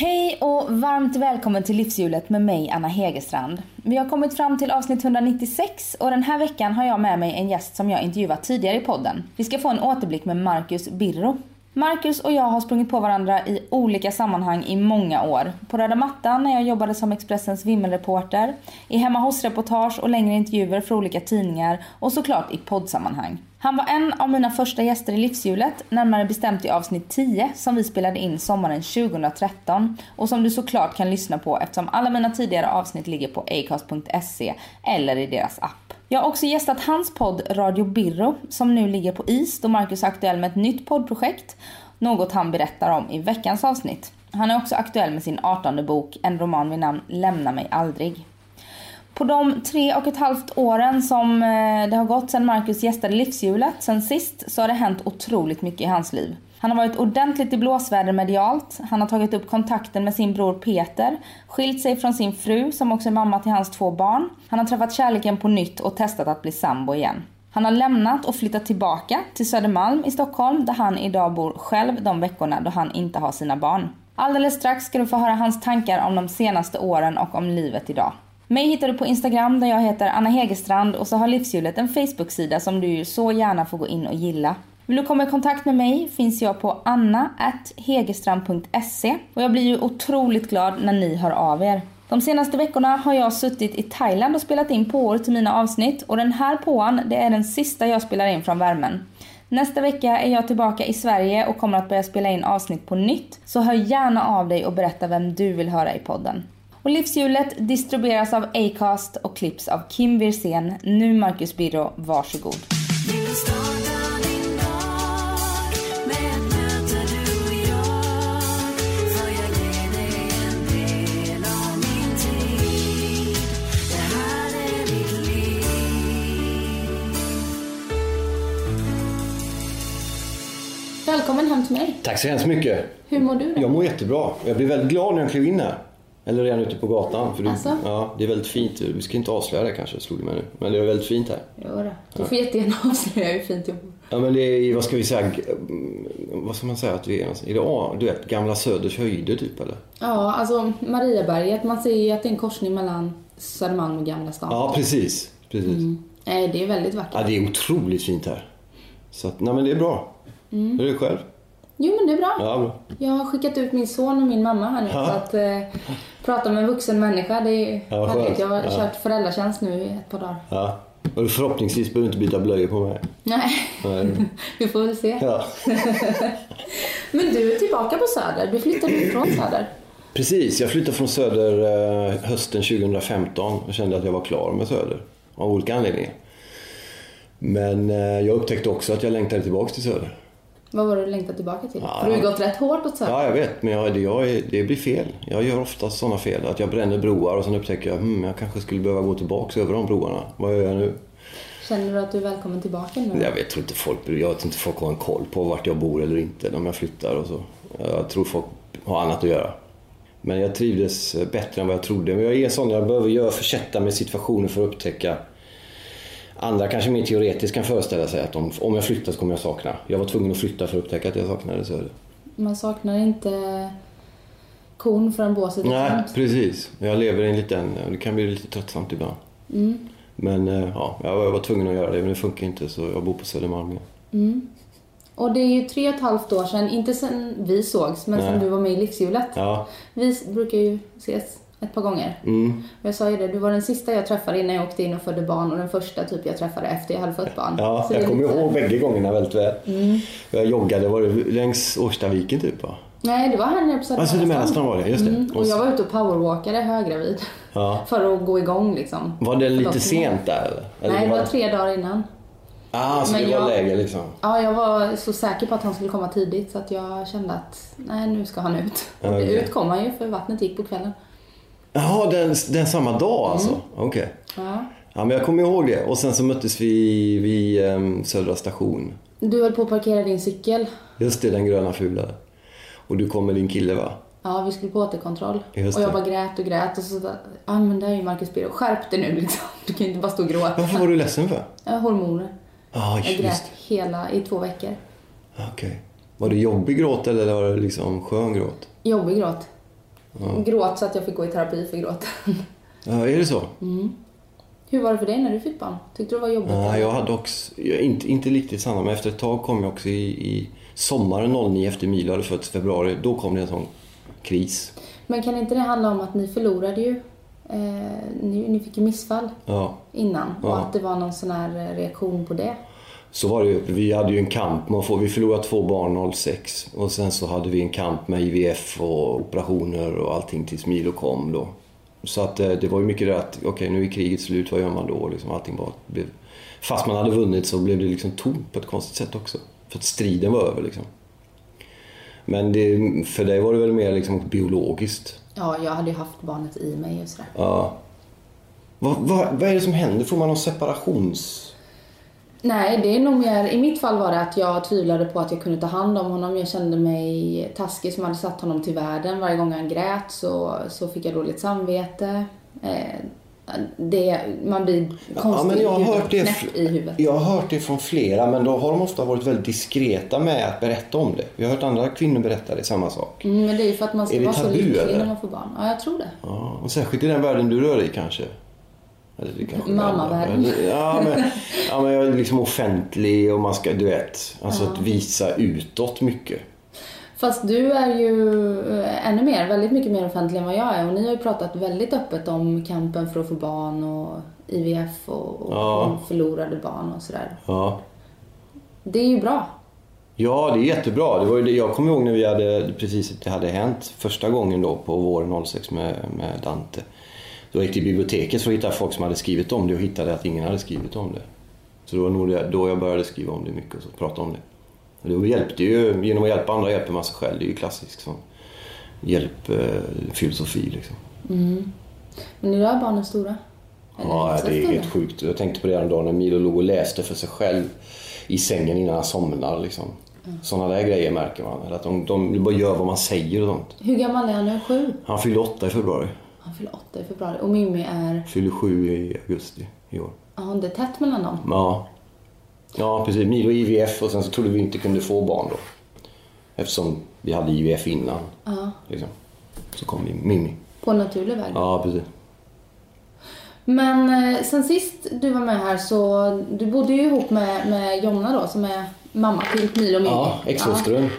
Hej och varmt välkommen till Livshjulet med mig Anna Hegerstrand. Vi har kommit fram till avsnitt 196 och den här veckan har jag med mig en gäst som jag intervjuat tidigare i podden. Vi ska få en återblick med Marcus Birro. Marcus och jag har sprungit på varandra i olika sammanhang i många år. På röda mattan när jag jobbade som Expressens vimmelreporter, i hemma hos-reportage och längre intervjuer för olika tidningar och såklart i poddsammanhang. Han var en av mina första gäster i Livshjulet, närmare bestämt i avsnitt 10 som vi spelade in sommaren 2013 och som du såklart kan lyssna på eftersom alla mina tidigare avsnitt ligger på acast.se eller i deras app. Jag har också gästat hans podd Radio Birro som nu ligger på is då Marcus är aktuell med ett nytt poddprojekt, något han berättar om i veckans avsnitt. Han är också aktuell med sin 18 bok, en roman vid namn Lämna mig aldrig. På de tre och ett halvt åren som eh, det har gått sedan Marcus gästade Livshjulet sen sist så har det hänt otroligt mycket i hans liv. Han har varit ordentligt i blåsväder medialt, han har tagit upp kontakten med sin bror Peter, skilt sig från sin fru som också är mamma till hans två barn. Han har träffat kärleken på nytt och testat att bli sambo igen. Han har lämnat och flyttat tillbaka till Södermalm i Stockholm där han idag bor själv de veckorna då han inte har sina barn. Alldeles strax ska du få höra hans tankar om de senaste åren och om livet idag. Mig hittar du på Instagram där jag heter Anna Hegerstrand och så har Livshjulet en Facebook-sida som du så gärna får gå in och gilla. Vill du komma i kontakt med mig finns jag på anna.hegerstrand.se och jag blir ju otroligt glad när ni hör av er. De senaste veckorna har jag suttit i Thailand och spelat in påor till mina avsnitt och den här påan det är den sista jag spelar in från värmen. Nästa vecka är jag tillbaka i Sverige och kommer att börja spela in avsnitt på nytt. Så hör gärna av dig och berätta vem du vill höra i podden. Och Livshjulet distribueras av Acast och klipps av Kim Wirsén. Nu Marcus Birro, varsågod. Välkommen hem till mig. Tack så hemskt mycket. Hur mår du då? Jag mår jättebra. Jag blev väldigt glad när jag klev in här. Eller redan ute på gatan. För du, Alltså? ja, det är väldigt fint. Vi ska inte avslöja det kanske, slog det mig nu. Men det är väldigt fint här. Jo då. Du får jättegärna avslöja hur fint jag bor. Ja men det är, vad ska vi säga, vad ska man säga att vi är? Är det, ja, du vet, gamla Söders höjder typ eller? Ja, alltså Mariaberget. Man ser ju att det är en korsning mellan Södermalm och Gamla stan. Ja precis, precis. Nej, det är väldigt vackert. Ja, det är otroligt fint här. Så att, nej men det är bra. Mm. Hur är det själv? Jo, men det är bra. Ja. Jag har skickat ut min son och min mamma här nu. Ja. Så att eh, prata med en vuxen människa, det är Ja, härligt. Jag har Ja. kört föräldratjänst nu i ett par dagar. Ja. Och förhoppningsvis behöver du inte byta blöjor på mig. Nej, Nej. vi får väl se. Ja. Men du är tillbaka på Söder. Du flyttade ut från Söder. Precis, jag flyttade från Söder eh, hösten 2015 och kände att jag var klar med Söder. Av olika anledningar. Men eh, jag upptäckte också att jag längtade tillbaka till Söder. Vad var det du längtade tillbaka till? Ja, För du har ju gått rätt hårt åt Söder. Ja, jag vet, men jag, det, jag, det blir fel. Jag gör ofta sådana fel. Att jag bränner broar och sen upptäcker jag hmm, jag kanske skulle behöva gå tillbaka över de broarna. Vad gör jag nu? Känner du att du är välkommen tillbaka nu? Jag vet tror inte folk, jag tror inte folk har en koll på vart jag bor eller inte om jag flyttar och så. Jag tror folk har annat att göra. Men jag trivdes bättre än vad jag trodde. Men jag är sån, jag behöver göra, försätta mig i situationer för att upptäcka. Andra kanske mer teoretiskt kan föreställa sig att om, om jag flyttar så kommer jag sakna. Jag var tvungen att flytta för att upptäcka att jag saknade Söder. Man saknar inte kon förrän båset är Nej, tomt. precis. Jag lever i en liten, det kan bli lite tröttsamt ibland. Mm. Men eh, ja, jag var, tvungen att göra det men det funkar inte så jag bor på Södermalm igen. Mm. Och det är ju tre och ett halvt år sedan, inte sedan vi sågs, men sedan Nej. du var med i Livshjulet. Ja, Vi brukar ju ses ett par gånger. mm. Jag sa ju det, du var den sista jag träffade innan jag åkte in och födde barn och den första typ jag träffade efter jag hade fött barn. Ja, Så jag kommer lite- ihåg bägge gångerna väldigt väl. Mm. Jag joggade, var det längs Årstaviken typ va? Nej, det var här nere på Alltså det Mellanstrand var det, just det. Mm. Och jag var ute och powerwalkade höggravid. Ja. För att gå igång liksom. Var det lite sent där eller? Nej, det var tre dagar innan. Ah, så Men det var jag- läge liksom? Ja, jag var så säker på att han skulle komma tidigt så att jag kände att nej, nu ska han ut. Okej. Ut kom han ju för vattnet gick på kvällen. Jaha, den, den samma dag alltså? Mm. Okej. Ja. Ja, men jag kommer ihåg det. Och sen så möttes vi vid um, Södra station. Du höll på att parkera din cykel. Just det, den gröna fula. Och du kom med din kille va? Ja, vi skulle på återkontroll. Just och jag bara grät och grät och så där, ja men det här är ju Marcus Birro. Skärp dig nu liksom. Du kan ju inte bara stå och gråta. Varför var du ledsen för? Hormoner. Ja, Jag grät hela, i två veckor. Okej. Var det jobbig gråt eller var det liksom skön gråt? Jobbig gråt. Gråt så att jag fick gå i terapi för gråten. Ja, är det så? Hur var det för dig när du fick barn? Tyckte du det var jobbigt? Ja, jag hade också, jag, inte, inte riktigt samma, men efter ett tag kom jag också i, i sommaren 09 efter Milo hade fötts i februari. Då kom det en sån kris. Men kan inte det handla om att ni förlorade ju? Eh, ni, ni fick ju missfall Ja, innan och Ja. att det var någon sån här reaktion på det. Så var det. Vi hade ju en kamp med att få, vi förlorade två barn 06 och sen så hade vi en kamp med IVF och operationer och allting tills Milo kom då. Så att eh, det var ju mycket det att, okej nu är kriget slut, vad gör man då? Liksom allting bara blev, fast man hade vunnit så blev det liksom tomt på ett konstigt sätt också. För att striden var över liksom. Men det, för dig var det väl mer liksom biologiskt? Ja, jag hade ju haft barnet i mig och sådär. Ja. Vad, vad, vad är det som händer? Får man någon separations... Nej, det är nog mer, i mitt fall var det att jag tvivlade på att jag kunde ta hand om honom. Jag kände mig taskig som hade satt honom till världen. Varje gång han grät så, så fick jag dåligt samvete. Eh, det, man blir konstig men jag hört det i huvudet. Jag har hört det från flera, men då har de ofta varit väldigt diskreta med att berätta om det. Jag har hört andra kvinnor berätta det, samma sak. Mm, men det är ju för att man ska vara så tabu, lycklig eller? när man får barn. Ja, jag tror det. Ja, och särskilt i den världen du rör dig kanske. Mammavärlden. Ja, men, ja, men jag är liksom offentlig och man ska, du vet, alltså att visa utåt mycket. Fast du är ju eh, ännu mer, väldigt mycket mer offentlig än vad jag är. Och ni har ju pratat väldigt öppet om kampen för att få barn och IVF och, och Ja. förlorade barn och sådär. Ja. Det är ju bra. Ja, det är jättebra. Det var det, jag kommer ihåg när vi hade, precis det hade hänt första gången då på våren 06 med, med Dante. Gick jag till biblioteket för att hitta folk som hade skrivit om det och hittade att ingen hade skrivit om det. Så det var nog då jag började skriva om det mycket och så prata om det. Och det hjälpte ju, genom att hjälpa andra hjälper man sig själv. Det är ju klassisk sån hjälpfilosofi liksom. Men nu är barnen stora. Eller Ja, det är helt sjukt. Jag tänkte på det häromdagen när Milo låg och läste för sig själv i sängen innan han somnar. Liksom. Sådana där grejer märker man. Eller Att de, de bara gör vad man säger och sånt. Hur gammal är han nu? Sju? Han fyllde åtta i februari. Han fyller åtta i februari. Och Mimmi är... Fyller sju i augusti i år. Ja, det är tätt mellan dem. Ja, ja precis. Milo IVF och sen så trodde vi inte kunde få barn då. Eftersom vi hade IVF innan. Ja. Liksom. Så kom vi Mimmi. På naturlig väg. Ja, precis. Men eh, sen sist du var med här så, du bodde ju ihop med, med Jonna då som är mamma till Milo och Mimmi. Ja, exhustrun.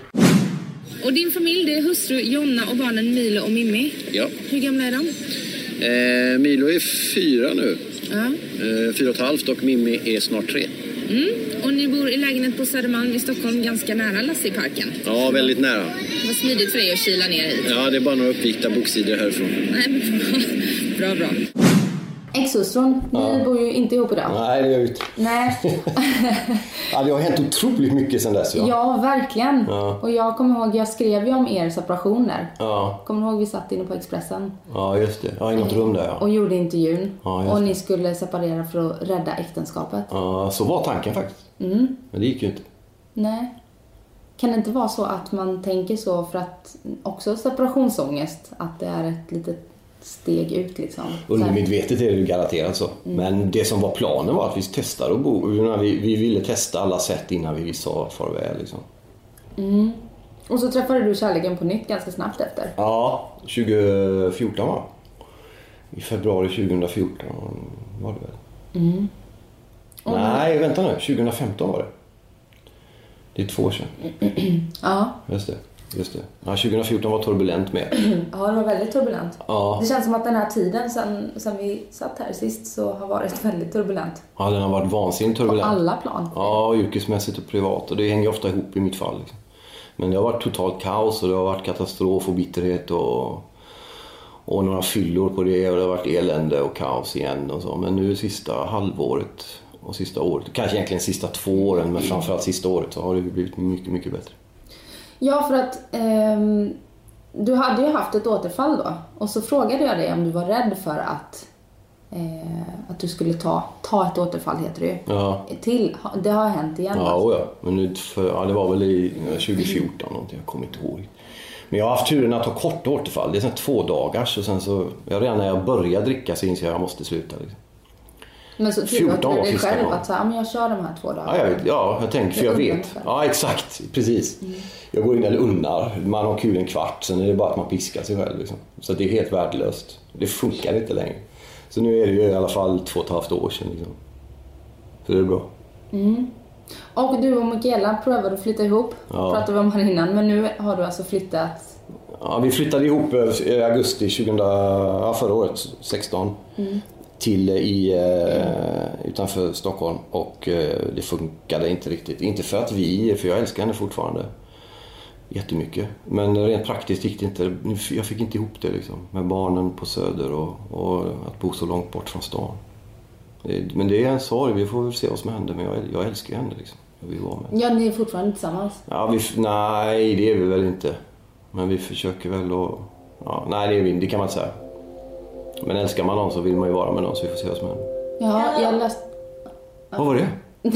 Och din familj, det är hustru Jonna och barnen Milo och Mimmi. Ja. Hur gamla är de? Eh, Milo är fyra nu. Ja. Eh, fyra och ett halvt och Mimmi är snart tre. Mm. Och ni bor i lägenhet på Södermalm i Stockholm, ganska nära Lasseparken. Ja, väldigt nära. Var smidigt för dig att kila ner hit. Ja, det är bara några uppvikta boksidor härifrån. Nej, bra, bra, bra. Exhustrun, ni bor ju inte ihop idag. Nej, det gör vi inte. Nej. Ja, det har hänt otroligt mycket sen dess. Ja. Ja, verkligen. Ja. Och jag kommer ihåg, jag skrev ju om er separation där. Ja, Kommer du ihåg vi satt inne på Expressen ja just det. Ja, i något rum där ja. och gjorde intervjun. Ja, just och ni skulle separera för att rädda äktenskapet. Ja, så var tanken faktiskt. Mm. Men det gick ju inte. Nej. Kan det inte vara så att man tänker så för att också separationsångest, att det är ett litet steg ut liksom? Undermedvetet är det garanterat så. Men det som var planen var att vi testade att bo. Vi, vi ville testa alla sätt innan vi sa farväl. Liksom. Och så träffade du kärleken på nytt ganska snabbt efter. Ja, 2014 va? I februari 2014 var det väl? Nej, vänta nu. 2015 var det. Det är två år sedan. Ja. Just det. Just det. Ja, 2014 var turbulent med. Ja, det var väldigt turbulent. Ja. Det känns som att den här tiden sen, sen vi satt här sist så har varit väldigt turbulent. Ja, den har varit vansinnigt På turbulent. alla plan. Ja, yrkesmässigt och privat. Och det hänger ofta ihop i mitt fall. Liksom. Men det har varit totalt kaos och det har varit katastrof och bitterhet och, och några fyllor på det och det har varit elände och kaos igen och så. Men nu sista halvåret och sista året, kanske egentligen sista två åren men framförallt sista året så har det blivit mycket, mycket bättre. Ja, för att ehm, du hade ju haft ett återfall då. Och så frågade jag dig om du var rädd för att, eh, att du skulle ta, ta ett återfall, heter det ju. Ja, Till. Det har hänt igen. ja, alltså. ja. Men nu för, ja, det var väl i 2014 någonting, jag kommer inte ihåg. Men jag har haft turen att ha korta återfall. Det är sån två dagars och sen så, ja, redan när jag börjar dricka så inser jag att jag måste sluta. Liksom. Men så tillåter 14 du var dig själv att så här, "Ja, men jag kör de här två dagarna. Ja, jag, ja, jag tänker för jag vet. Ja, exakt. Precis. Jag går in eller unnar. Man har kul en kvart, sen är det bara att man piskar sig själv. Liksom. Så det är helt värdelöst. Det funkar inte längre. Så nu är det ju i alla fall två och ett halvt år sedan. Liksom. Så det är bra. Och du och Mikaela prövade att flytta ihop. Ja. Pratade vi om här innan. Men nu har du alltså flyttat. Ja, vi flyttade ihop i augusti 2000, ja, förra året, 16. Till eh, i, eh, utanför Stockholm och eh, det funkade inte riktigt. Inte för att vi, för jag älskar henne fortfarande jättemycket. Men rent praktiskt gick det inte. Jag fick inte ihop det liksom. Med barnen på Söder och, och att bo så långt bort från stan. Men det är en sorg, vi får väl se vad som händer. Men jag, jag älskar henne liksom. Jag vill vara med Ja, ni är fortfarande tillsammans. Ja, vi, nej, det är vi väl inte. Men vi försöker väl att... Ja, nej, det, är vi, det kan man inte säga. Men älskar man någon så vill man ju vara med någon så vi får se vad som händer. Ja, jag läste... Vad var det?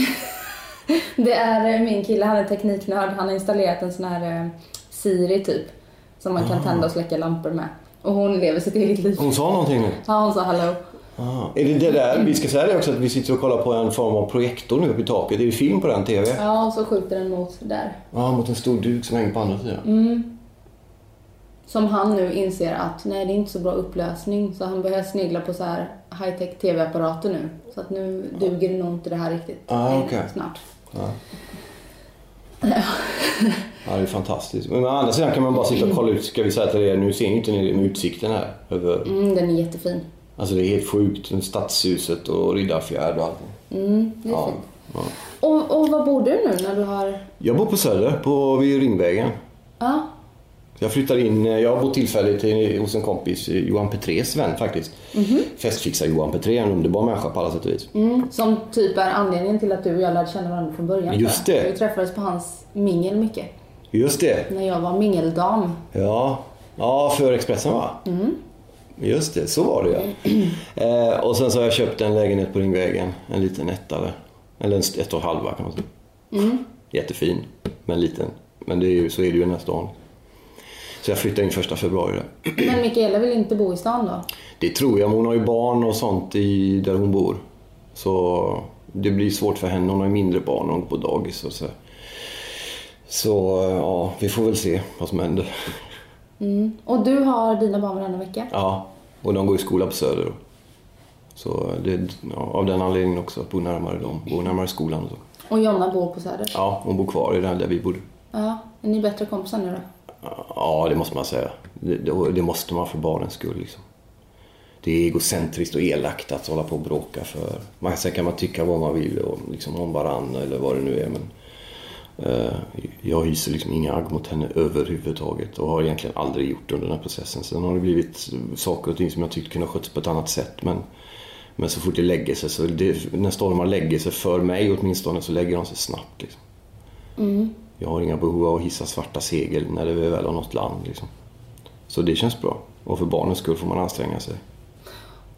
Det är eh, min kille, han är tekniknörd. Han har installerat en sån här eh, Siri typ. Som man kan tända och släcka lampor med. Och hon lever sitt eget liv. Hon sa någonting nu. Ja, hon sa hallå. Ah. Är det det där? Vi ska säga det också att vi sitter och kollar på en form av projektor nu uppe i taket. Är det film på den TV? Ja, och så skjuter den mot där. Ja, mot en stor duk som hänger på andra sidan. Som han nu inser att nej, det är inte så bra upplösning. Så han börjar snegla på så här high-tech TV-apparater nu. Så att nu duger det nog inte det här riktigt Ah, okej. snart. Ja, det är fantastiskt. Men å andra sidan kan man bara sitta och kolla ut. Ska vi säga till er, nu ser ni inte ni med utsikten här. Över, Mm, den är jättefin. alltså det är helt sjukt. Stadshuset och Riddarfjärd och allting. Mm, det är Ja, fint. ja. Och, och var bor du nu när du har... Jag bor på Söder, på, vid Ringvägen. Ja, Jag flyttade in, jag har bott tillfälligt hos en kompis, Johan Petrés vän faktiskt. Festfixar Johan Petré, en underbar människa på alla sätt och vis. mm, som typ är anledningen till att du och jag lärde känna varandra från början. Just det. Vi träffades på hans mingel mycket. Just det. När jag var mingeldam. Ja, ja för Expressen va? Just det, så var det ja. Eh, och sen så har jag köpt en lägenhet på Ringvägen, en liten etta där. Eller en ett och halva kan man säga. Jättefin, men liten. Men det är ju, så är det ju i den här stan. Så jag flyttade in första februari. Men Mikaela vill inte bo i stan då? Det tror jag, men hon har ju barn och sånt i, där hon bor. Så det blir svårt för henne. Hon har mindre barn och hon går på dagis och så. Så ja, vi får väl se vad som händer. Och du har dina barn varannan vecka? Ja, och de går i skola på Söder. Så det, ja, av den anledningen också, att bo närmare dem, bo närmare skolan och så. Och Jonna bor på Söder? Ja, hon bor kvar i den där vi bodde. Ja. Är ni bättre kompisar nu då? Ja, det måste man säga. Det, det, måste man för barnens skull. Liksom. Det är egocentriskt och elakt att hålla på och bråka för. Man, sen kan man tycka vad man vill och, liksom, om varandra eller vad det nu är. Men, eh, jag hyser liksom inga agg mot henne överhuvudtaget och har egentligen aldrig gjort det under den här processen. Sen har det blivit saker och ting som jag tyckte kunde ha skötts på ett annat sätt. Men, men så fort det lägger sig, så det, när stormar lägger sig, för mig åtminstone, så lägger de sig snabbt. Liksom. Mm. Jag har inga behov av att hissa svarta segel när det väl har nått land. Liksom. Så det känns bra. Och för barnens skull får man anstränga sig.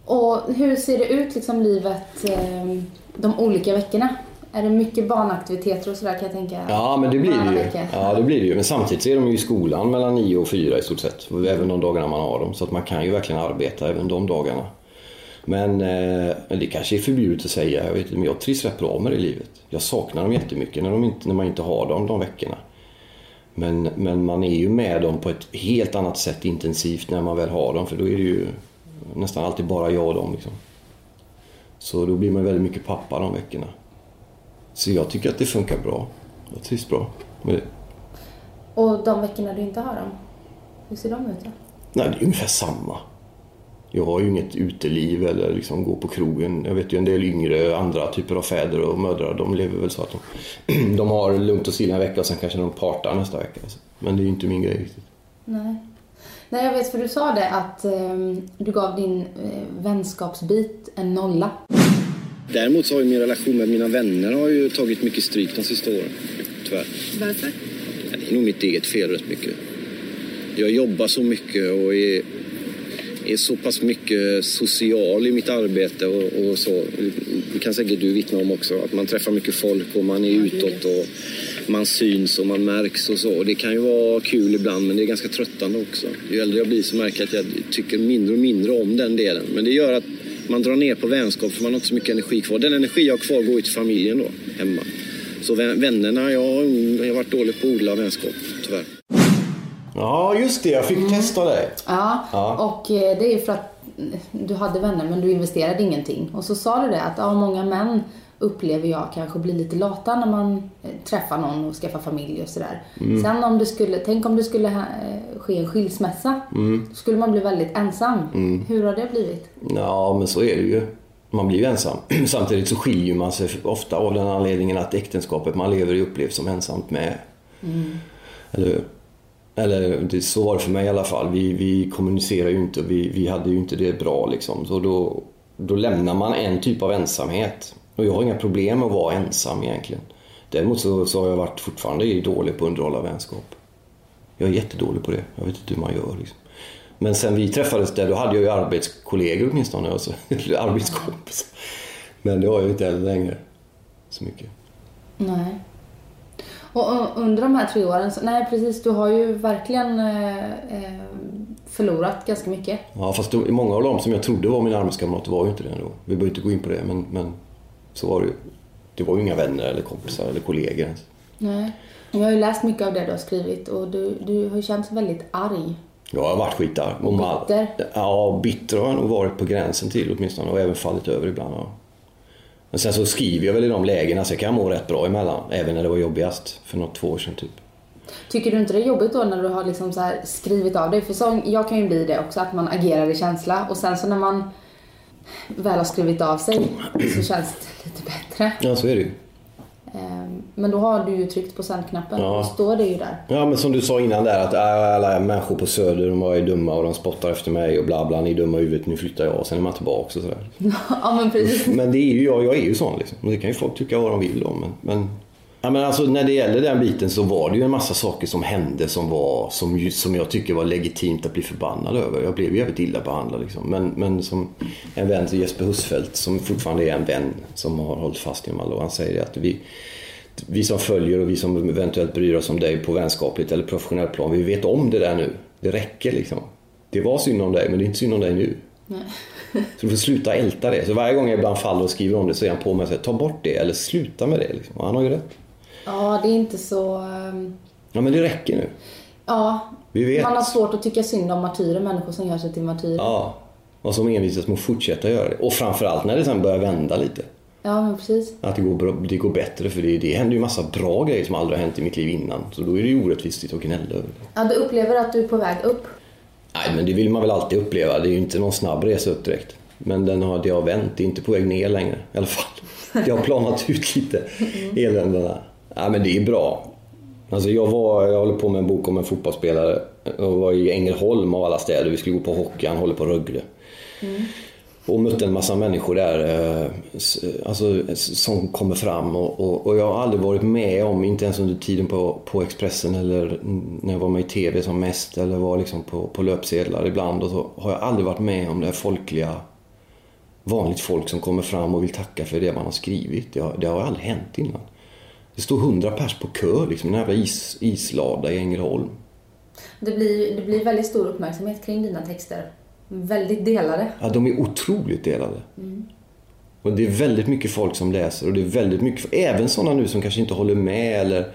Och hur ser det ut liksom livet eh, de olika veckorna? Är det mycket barnaktiviteter och sådär kan jag tänka? Ja, men det blir det ju. vecka? Ja, det blir det ju. Men samtidigt så är de ju i skolan mellan 9 och 4 i stort sett. Även de dagarna man har dem. Så att man kan ju verkligen arbeta även de dagarna. Men eh, men det kanske är förbjudet att säga. Jag vet inte, men jag trivs rätt bra med det i livet. Jag saknar dem jättemycket när, de inte, när man inte har dem de veckorna. Men, men man är ju med dem på ett helt annat sätt intensivt när man väl har dem. För då är det ju nästan alltid bara jag och dem. Liksom. Så då blir man väldigt mycket pappa de veckorna. Så jag tycker att det funkar bra. Jag trivs bra med det. Och de veckorna du inte har dem? Hur ser de ut då? Nej, det är ungefär samma. Jag har ju inget uteliv eller liksom gå på krogen. Jag vet ju en del yngre, andra typer av fäder och mödrar, de lever väl så att de, de har lugnt och stilla en vecka och sen kanske de partar nästa vecka. Alltså. Men det är ju inte min grej riktigt. Nej. Nej, jag vet för du sa det att eh, du gav din eh, vänskapsbit en nolla. Däremot så har ju min relation med mina vänner har ju tagit mycket stryk de sista åren. Tyvärr. Varför? Ja, Det är nog mitt eget fel rätt mycket. Jag jobbar så mycket och är, är så pass mycket social i mitt arbete och, och så. Det kan säkert du vittna om också. Att man träffar mycket folk och man är utåt och man syns och man märks och så. Och det kan ju vara kul ibland men det är ganska tröttande också. Ju äldre jag blir så märker jag att jag tycker mindre och mindre om den delen. Men det gör att man drar ner på vänskap för man har inte så mycket energi kvar. Den energi jag har kvar går ju till familjen då, hemma. Så vännerna, jag, har- jag har varit dålig på att odla vänskap. Ja, just det. Jag fick testa dig. Ja, Ja. och eh, det är för att du hade vänner men du investerade ingenting. Och så sa du det att ja, många män upplever jag kanske blir lite lata när man eh, träffar någon och skaffar familj och sådär. Sen om det skulle, tänk om det skulle ha, eh, ske en skilsmässa. Då skulle man bli väldigt ensam. Hur har det blivit? Ja, men så är det ju. Man blir ju ensam. Samtidigt så skiljer man sig ofta av den anledningen att äktenskapet man lever i upplevs som ensamt med. Eller hur? Eller det, så var det för mig i alla fall. Vi, vi kommunicerade ju inte och vi, vi hade ju inte det bra liksom. Så då, då lämnar man en typ av ensamhet. Och jag har inga problem med att vara ensam egentligen. Däremot så, så har jag varit fortfarande dålig på att underhålla vänskap. Jag är jättedålig på det. Jag vet inte hur man gör liksom. Men sen vi träffades där, då hade jag ju arbetskollegor åtminstone. Alltså, eller arbetskompisar. Men det har jag ju inte heller längre. Så mycket. Nej. Och under de här tre åren, så, nej precis, du har ju verkligen eh, eh, förlorat ganska mycket. Ja, fast då, många av dem som jag trodde var mina arbetskamrater var ju inte det ändå. Vi behöver inte gå in på det, men, men så var det ju. Det var ju inga vänner eller kompisar eller kollegor ens. Nej. Jag har ju läst mycket av det du har skrivit och du, du har ju känts väldigt arg. Jag har varit skitar. Och Bitter? Ja, bitter har jag nog varit på gränsen till åtminstone och även fallit över ibland. Ja. Men sen så skriver jag väl i de lägena så jag kan må rätt bra emellan. Även när det var jobbigast för något två år sedan typ. Tycker du inte det är jobbigt då när du har liksom så skrivit av dig? För så, jag kan ju bli det också, att man agerar i känsla och sen så när man väl har skrivit av sig så känns det lite bättre. Ja, så är det ju. Ehm, Men då har du ju tryckt på sändknappen Ja. och står det ju där. Ja, men som du sa innan där att äh, alla människor på Söder de är dumma och de spottar efter mig och bla bla, ni är dumma i huvudet, nu flyttar jag och sen är man tillbaka och sådär. ja men precis. Men det är ju jag, jag är ju sån liksom. Det kan ju folk tycka vad de vill om. Men, men, ja, men alltså, när det gäller den biten så var det ju en massa saker som hände som, var, som, som jag tycker var legitimt att bli förbannad över. Jag blev ju jävligt illa behandlad liksom. Men, men som en vän till Jesper Husfeldt som fortfarande är en vän som har hållit fast i Malå. Han säger att vi, vi som följer och vi som eventuellt bryr oss om dig på vänskapligt eller professionellt plan, vi vet om det där nu. Det räcker liksom. Det var synd om dig, men det är inte synd om dig nu. Så du får sluta älta det. Så varje gång jag ibland faller och skriver om det så är han på mig och säger ta bort det eller sluta med det. Liksom. Och han har ju rätt. Ja, det är inte så... ehm, Ja men det räcker nu. Ja, Vi vet. man har svårt att tycka synd om martyrer, människor som gör sig till martyrer. Ja. Och som envisas med att fortsätta göra det. Och framförallt när det sen börjar vända lite. Ja, men precis. Att det går, bra, det går bättre för det, det händer ju massa bra grejer som aldrig har hänt i mitt liv innan. Så då är det ju orättvist att gnälla över det. Ja, du upplever att du är på väg upp. Nej men det vill man väl alltid uppleva. Det är ju inte någon snabb resa upp direkt. Men den har, det har vänt. Det är inte på väg ner längre i alla fall. Det har planat ut lite, eländena. Ja men det är bra. Alltså jag, var, jag håller på med en bok om en fotbollsspelare och var i Ängelholm av alla städer. Vi skulle gå på hockey, han håller på Rögle. Och mötte en massa människor där eh, s- alltså, som kommer fram och, och, och jag har aldrig varit med om, inte ens under tiden på, på Expressen eller när jag var med i TV som mest eller var liksom på, på löpsedlar ibland och så har jag aldrig varit med om det här folkliga vanligt folk som kommer fram och vill tacka för det man har skrivit. Det har, det har aldrig hänt innan. Det står hundra pers på kö liksom, en jävla is, islada i Ängelholm. Det blir, det blir väldigt stor uppmärksamhet kring dina texter. Väldigt delade. Ja, de är otroligt delade. Och det är väldigt mycket folk som läser och det är väldigt mycket, även sådana nu som kanske inte håller med eller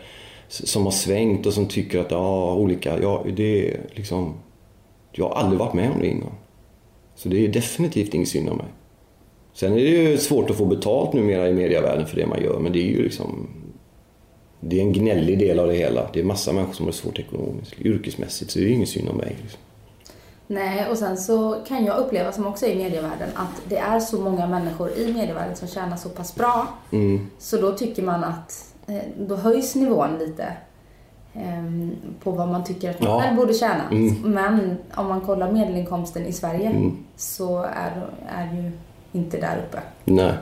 som har svängt och som tycker att ja, olika, ja det är liksom, jag har aldrig varit med om det innan. Så det är definitivt ingen synd om mig. Sen är det ju svårt att få betalt numera i medievärlden för det man gör, men det är ju liksom det är en gnällig del av det hela. Det är massa människor som har det svårt ekonomiskt. Yrkesmässigt så det är ingen synd om mig. Liksom. Nej, och sen så kan jag uppleva, som också är i medievärlden, att det är så många människor i medievärlden som tjänar så pass bra. Så då tycker man att, eh, då höjs nivån lite. ehm, På vad man tycker att man Ja. själv borde tjäna. Men om man kollar medelinkomsten i Sverige så är, är ju inte där uppe. Nej.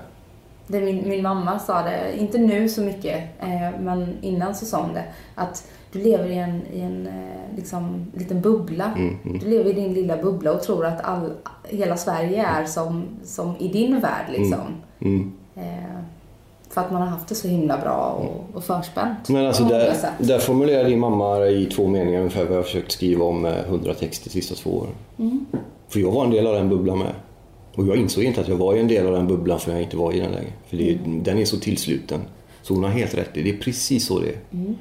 Det min, min mamma sa det, inte nu så mycket, eh, men innan så sa hon det, att du lever i en, i en eh, liksom, liten bubbla. Du lever i din lilla bubbla och tror att all, hela Sverige är som, som i din värld. Liksom. Mm. Eh, för att man har haft det så himla bra och, och förspänt. Men alltså där, där formulerar din mamma i två meningar ungefär vad jag har försökt skriva om med 100 texter de sista två åren. Mm. För jag var en del av den bubblan med. Och jag insåg inte att jag var i en del av den bubblan för jag inte var i den längre. För det, den är så tillsluten. Så hon har helt rätt i det. är precis så det är. Eh,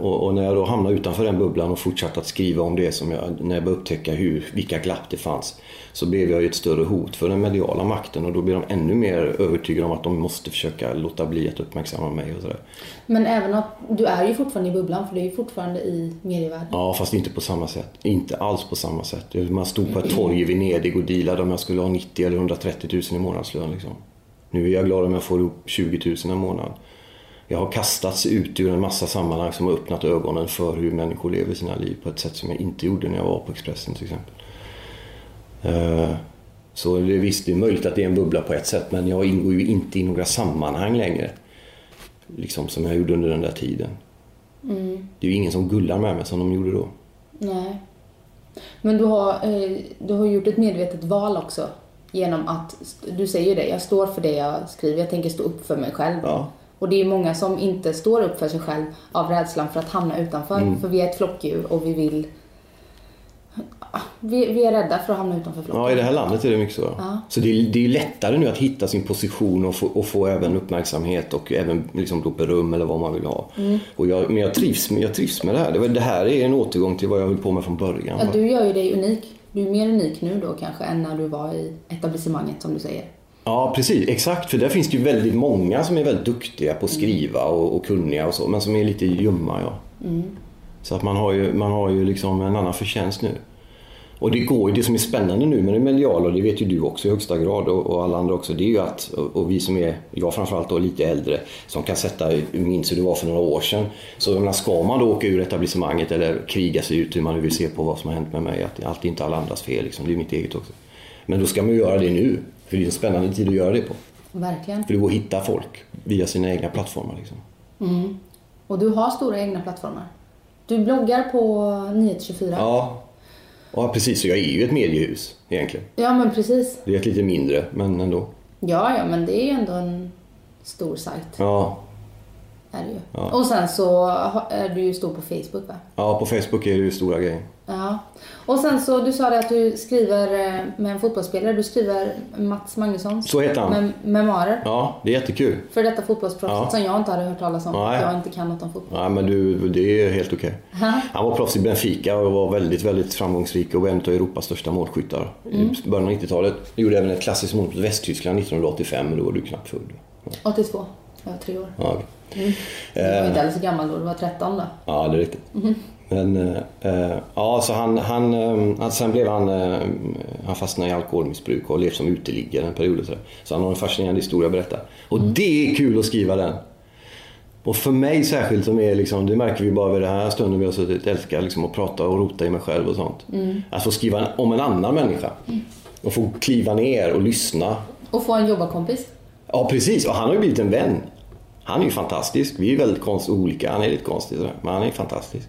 Och, och när jag då hamnade utanför den bubblan och fortsatte att skriva om det som jag, när jag började upptäcka hur, vilka glapp det fanns. Så blev jag ju ett större hot för den mediala makten och då blev de ännu mer övertygade om att de måste försöka låta bli att uppmärksamma mig och sådär. Men även att du är ju fortfarande i bubblan för du är ju fortfarande i medievärlden. Ja, fast inte på samma sätt. Inte alls på samma sätt. Man stod på ett torg i Venedig och dealade om jag skulle ha 90 eller 130 000 i månadslön. Liksom. Nu är jag glad om jag får ihop 20 000 en månad. Jag har kastats ut ur en massa sammanhang som har öppnat ögonen för hur människor lever sina liv på ett sätt som jag inte gjorde när jag var på Expressen till exempel. Eh, Så det är visst, det är möjligt att det är en bubbla på ett sätt men jag ingår ju inte i några sammanhang längre. Liksom som jag gjorde under den där tiden. Det är ju ingen som gullar med mig som de gjorde då. Nej. Men du har, eh, du har gjort ett medvetet val också. Genom att, du säger det, jag står för det jag skriver, jag tänker stå upp för mig själv. Ja. Och det är många som inte står upp för sig själv av rädslan för att hamna utanför. Mm. För vi är ett flockdjur och vi vill... Vi, vi är rädda för att hamna utanför flocken. Ja, i det här landet är det mycket så. Ja. Så det är, det är lättare nu att hitta sin position och få, och få även uppmärksamhet och även liksom då beröm eller vad man vill ha. Mm. Och jag, men jag trivs, jag trivs med det här. Det här är en återgång till vad jag höll på med från början. Ja, du gör ju dig unik. Du är mer unik nu då kanske än när du var i etablissemanget som du säger. Ja, precis. Exakt. För där finns det ju väldigt många som är väldigt duktiga på att skriva och, och kunniga och så, men som är lite ljumma. Ja. Så att man har, ju, man har ju liksom en annan förtjänst nu. Och det går ju, det som är spännande nu med det mediala, och det vet ju du också i högsta grad och, och alla andra också, det är ju att, och, och vi som är, jag framförallt då lite äldre, som kan sätta, minns hur det var för några år sedan. Så jag menar, ska man då åka ur etablissemanget eller kriga sig ut hur man nu vill se på vad som har hänt med mig, att allt är inte alla andras fel, liksom, det är mitt eget också. Men då ska man ju göra det nu, för det är en spännande tid att göra det på. Verkligen. För det går att hitta folk via sina egna plattformar. Liksom. Och du har stora egna plattformar. Du bloggar på Nyhet24. Ja. ja, precis. Så jag är ju ett mediehus egentligen. Ja, men precis. Det är ett lite mindre, men ändå. Ja, ja, men det är ju ändå en stor sajt. Ja, Är det ju. Och sen så är du ju stor på Facebook va? ja på Facebook är det ju stora grejer. Ja. Och sen så, du sa det att du skriver eh, med en fotbollsspelare. Du skriver Mats Magnusson. Så heter han. Mem- memoarer. Ja, det är jättekul. För detta fotbollsproffset Ja. som jag inte hade hört talas om. Nej. Jag inte kan något om fotboll. Ja, men du, det är helt okej. Han var proffs i Benfica och var väldigt, väldigt framgångsrik och var en av Europas största målskyttar i början av 90-talet. Gjorde även ett klassiskt mål mot Västtyskland 1985, men då var du knappt född. 82. Jag var tre år. Ja, okej. Du var inte alls så gammal då. Du var 13 då. Ja, det är riktigt. Men, eh, eh, ja, så han, han, eh, alltså sen blev han, eh, han fastnade i alkoholmissbruk och levt som uteliggare en period. och Så, så han har en fascinerande historia att berätta. Och det är kul att skriva den. Och för mig särskilt, som är liksom, det märker vi bara vid den här stunden vi har suttit, älskar liksom att prata och rota i mig själv och sånt. Att få skriva om en annan människa. Och få kliva ner och lyssna. Och få en jobbarkompis. Ja, precis. Och han har ju blivit en vän. Han är ju fantastisk. Vi är väldigt konst olika. Han är lite konstig sådär. Men han är fantastisk.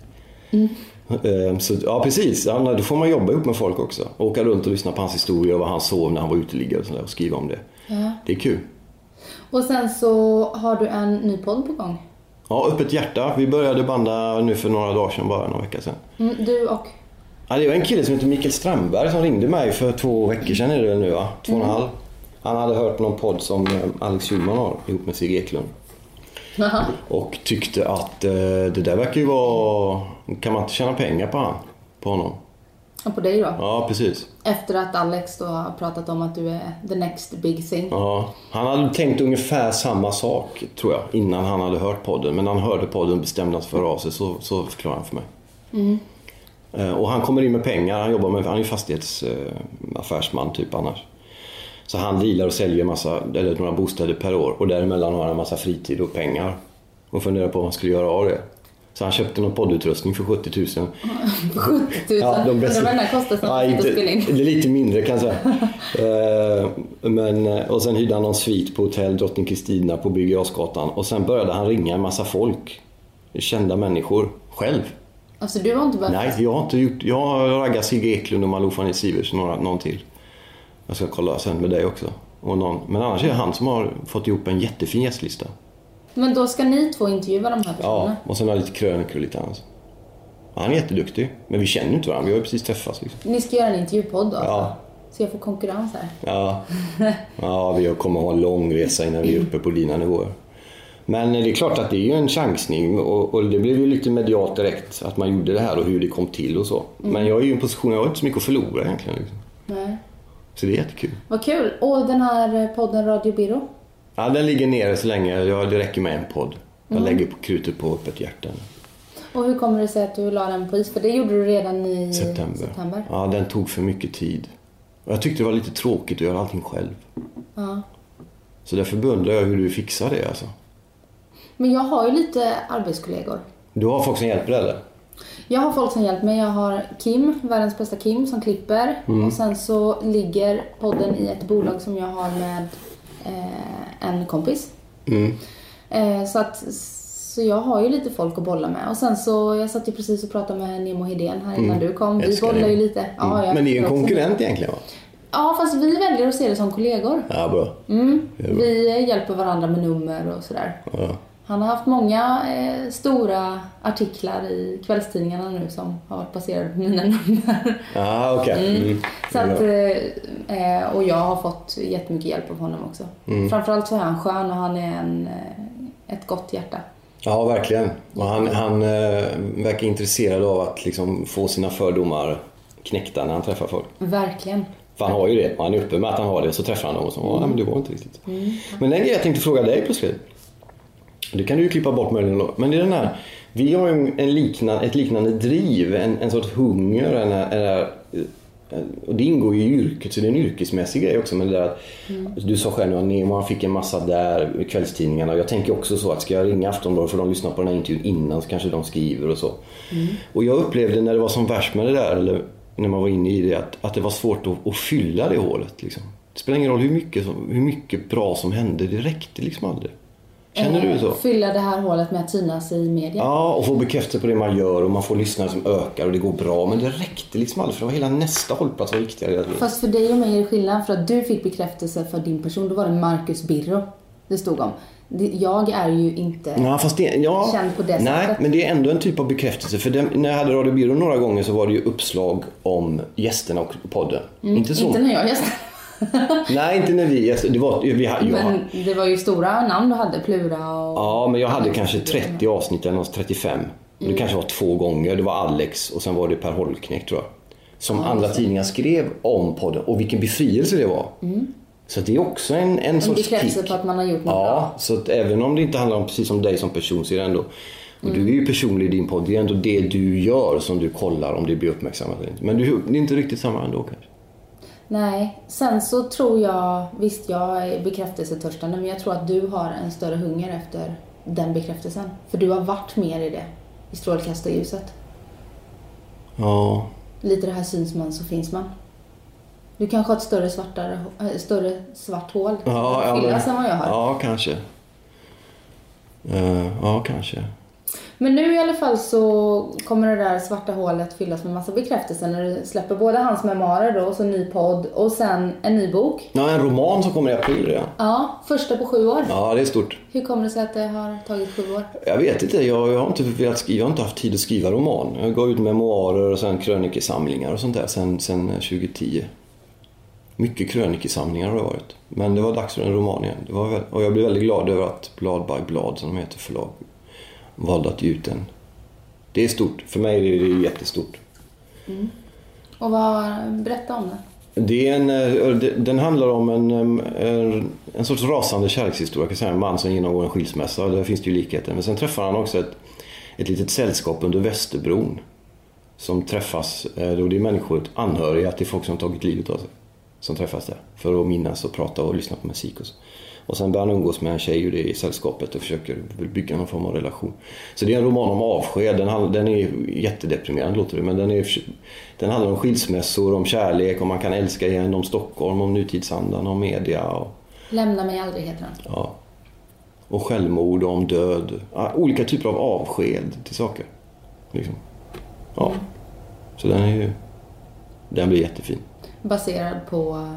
Eh, Så, ja, precis. Ja, då får man jobba ihop med folk också. Åka runt och lyssna på hans historia och vad han sov när han var uteliggare och, sådär, och skriva om det. Det är kul. Och sen så har du en ny podd på gång. Ja, Öppet hjärta. Vi började banda nu för några dagar sedan, bara några veckor sedan. Mm, du och... Ja, det var en kille som heter Mikael Strömberg som ringde mig för två veckor sedan är det väl nu va? Två och en halv. Han hade hört någon podd som eh, Alex Schulman har ihop med Sigge Eklund. Jaha. Och tyckte att eh, det där verkar ju vara... Kan man inte tjäna pengar på, han, på honom? Och på dig då. Ja, precis. Efter att Alex då har pratat om att du är the next big thing. Ja, han hade tänkt ungefär samma sak, tror jag, innan han hade hört podden. Men när han hörde podden bestämde han sig för att höra av sig, så, så förklarade han för mig. Eh, Och han kommer in med pengar, han jobbar med, han är ju fastighetsaffärsman typ annars. Så han dealar och säljer massa, eller några bostäder per år och däremellan har han en massa fritid och pengar. Och funderar på vad han skulle göra av det. Så han köpte någon poddutrustning för 70 000. 70 000. Ja, de bästa. Undrar vad den kostar snart Ja, inte, spela in. det är lite mindre kan jag säga. Eh, Men, och sen hyrde han någon svit på hotell Drottning Kristina på Birger. Och sen började han ringa en massa folk. Kända människor. Själv. Alltså du har inte börjat... Nej, jag har inte gjort... Jag har raggat Sigge Eklund och Malou Fanny Sivers och några, någon till. Jag ska kolla sen med dig också. Och någon, men annars är det han som har fått ihop en jättefin gästlista. Men då ska ni två intervjua de här personerna? Ja, och sen har lite krönikor och lite annat. Han är jätteduktig. Men vi känner inte varandra. Vi har ju precis träffats liksom. Ni ska göra en intervjupodd då? Ja. Så jag får konkurrens här. Ja, ja vi kommer ha en lång resa innan vi är uppe på dina nivåer. Men det är klart att det är ju en chansning och, och det blev ju lite medialt direkt att man gjorde det här och hur det kom till och så. Men jag är ju i en position, jag har inte så mycket att förlora egentligen. Liksom. Nej. Så det är jättekul. Vad kul. Och den här podden Radio Biro? Ja, den ligger nere så länge. Ja, det räcker med en podd. Jag lägger på krutet på öppet hjärta. Och hur kommer det sig att du la den på is? För det gjorde du redan i September. september. Ja, den tog för mycket tid. Och jag tyckte det var lite tråkigt att göra allting själv. Ja. Så därför beundrar jag hur du fixar det alltså. Men jag har ju lite arbetskollegor. Du har folk som hjälper dig eller? Jag har folk som hjälper mig. Jag har Kim, världens bästa Kim, som klipper. Och sen så ligger podden i ett bolag som jag har med eh, en kompis. Mm. Eh, så att så jag har ju lite folk att bolla med. Och sen så, jag satt ju precis och pratade med Nemo Hedén här innan du kom. Vi Älskar bollar ju lite. Ja, jag Mm. Men det är ju en konkurrent egentligen va? Ja, fast vi väljer att se det som kollegor. Ja, bra. Mm. Det bra. Vi hjälper varandra med nummer och sådär. Ja. Han har haft många eh, stora artiklar i kvällstidningarna nu som har varit baserade på mina nummer. Okej. Mm. Så att, eh, eh, och jag har fått jättemycket hjälp av honom också. Mm. Framförallt så är han skön och han är en, eh, ett gott hjärta. Ja, verkligen. Och han, han eh, verkar intresserad av att liksom få sina fördomar knäckta när han träffar folk. Verkligen. För han har ju det. Han är uppe med att han har det. Så träffar han dem och så, ja men det var inte riktigt. Men en grej jag tänkte fråga dig plötsligt. Det kan du ju klippa bort möjligen då. Men det är den här. Vi har ju en liknande, ett liknande driv. En, en sorts hunger. En, en, och det ingår ju i yrket, så det är en yrkesmässig grej också. Men det där att, Du sa själv nu att Nemo han fick en massa där kvällstidningarna. Jag tänker också så att ska jag ringa Aftonbladet för de lyssnar på den här intervjun innan så kanske de skriver och så. Och jag upplevde när det var som värst med det där, eller när man var inne i det, att, att det var svårt att, att fylla det hålet. Liksom. Det spelar ingen roll hur mycket, hur mycket bra som hände, det räckte liksom aldrig. Känner du Eh, så? Fylla det här hålet med att synas i media. Ja, och få bekräftelse på det man gör och man får lyssnare som ökar och det går bra. Men det räckte liksom aldrig för det var hela nästa hållplats var viktigare. Fast för dig och mig är det skillnad. För att du fick bekräftelse för din person, då var det Marcus Birro det stod om. Det- Jag är ju inte... Ja, fast det, ja, Känd på det nej, sättet. men det är ändå en typ av bekräftelse. För den, när jag hade Radio Byrå några gånger så var det ju uppslag om gästerna och podden. inte så. Inte när jag gästade. Nej, inte när vi gästade. Det var, vi, ha- ja, Men det var ju stora namn du hade. Plura och... ja, men jag hade kanske 30 avsnitt eller något, 35. Och Mm. Det kanske var två gånger. Det var Alex och sen var det Per Holknekt tror jag. Som andra tidningar skrev om podden. Och vilken befrielse det var. Så det är också en, en, Mm. En sorts bekräftelse kick. på att man har gjort något Ja, bra. så att även om det inte handlar om precis som dig som person så är det ändå och du är ju personlig i din podd. Det är ändå det du gör som du kollar om det blir uppmärksammat eller inte. Men du, det är inte riktigt samma ändå kanske. Nej, sen så tror jag, visst jag är bekräftelsetörstande, men jag tror att du har en större hunger efter den bekräftelsen. För du har varit mer i det, i strålkastarljuset. Ja, Lite det här syns man så finns man. Du kanske har ett större, svartare, äh, större svart hål ja, att ja, fyllas än vad jag har. ja kanske. Eh, ja, kanske. Men nu i alla fall så kommer det där svarta hålet fyllas med massa bekräftelser när du släpper både hans memoarer då, och så en ny podd och sen en ny bok. Ja, en roman som kommer i april redan. Ja, första på sju år. Ja, det är stort. Hur kommer det sig att det har tagit sju år? Jag vet inte, jag, jag har inte velat skriva, jag har inte haft tid att skriva roman. Jag gav ut memoarer och sen krönikesamlingar och sånt där sen, sen 2010. Mycket krönikesamlingar har det varit. Men det var dags för en roman igen. Det var väl, och jag blev väldigt glad över att Blad by Blad, som de heter, förlag, valde att ge ut den. Det är stort. För mig är det jättestort. Och vad, berätta om det. Det är en, eh, den handlar om en, eh, en, en sorts rasande kärlekshistoria. kan säga. En man som genomgår en skilsmässa. Där finns det ju likheter. Men sen träffar han också ett, ett litet sällskap under Västerbron. Som träffas. eh, Och det är människor, anhöriga till folk som tagit livet av sig. Som träffas där. För att minnas och prata och lyssna på musik och så. Och sen börjar han umgås med en tjej ur det i sällskapet och försöker bygga någon form av relation. Så det är en roman om avsked. Den, den är jättedeprimerande låter det. Men den, är, den handlar om skilsmässor, om kärlek, om man kan älska igen, om Stockholm, om nutidsandan, om media. Och, Lämna mig aldrig heter den. ja. och självmord och om död. Olika typer av avsked till saker. Liksom. Ja. Så den är ju... Den blir jättefin. Baserad på...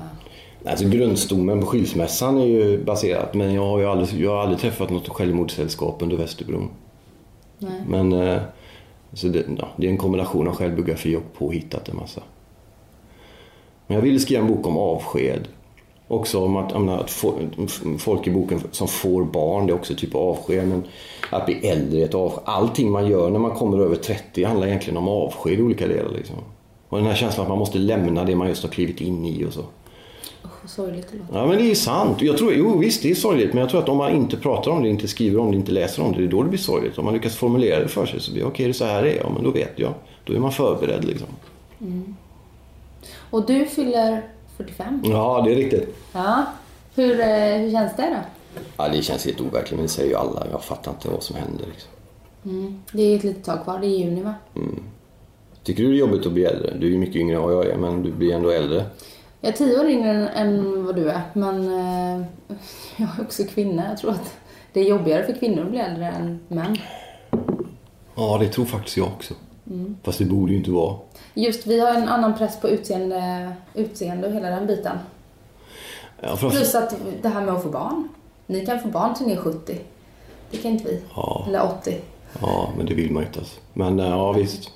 Alltså grundstommen på skilsmässan är ju baserat men jag har ju aldrig, jag har aldrig träffat något självmordssällskap under Västerbron. Nej. Men eh, så det, ja, det är en kombination av självbiografi och påhittat en massa. Men jag ville skriva en bok om avsked. Också om att, menar, att folk i boken som får barn, det är också typ av avsked. Men att bli äldre är ett avsked. Allting man gör när man kommer över 30 handlar egentligen om avsked i olika delar. Liksom. Och den här känslan att man måste lämna det man just har klivit in i och så. Oh, sorgligt det låter. Ja men det är sant. Jag tror, jo visst det är sorgligt men jag tror att om man inte pratar om det, inte skriver om det, inte läser om det, det är då det blir sorgligt. Om man lyckas formulera det för sig så blir det okej, okay, det så här det är. Ja men då vet jag. Då är man förberedd liksom. Mm. Och du fyller 45? Ja, det är riktigt. Ja. Hur, eh, hur känns det då? Ja, det känns helt overkligt men det säger ju alla. Jag fattar inte vad som händer liksom. Mm. Det är ett litet tag kvar, det är juni va? Mm. Tycker du det är jobbigt att bli äldre? Du är ju mycket yngre än vad jag är men du blir ändå äldre. Jag är tio år yngre än vad du är, men eh, jag är också kvinna. Jag tror att det är jobbigare för kvinnor att bli äldre än män. Ja, det tror faktiskt jag också. Mm. Fast det borde ju inte vara. Just, vi har en annan press på utseende, utseende och hela den biten. Ja, Plus att det här med att få barn. Ni kan få barn till ni är 70. Det kan inte vi. Ja. Eller 80. Ja, men det vill man ju inte. Alltså. Men eh, ja, visst.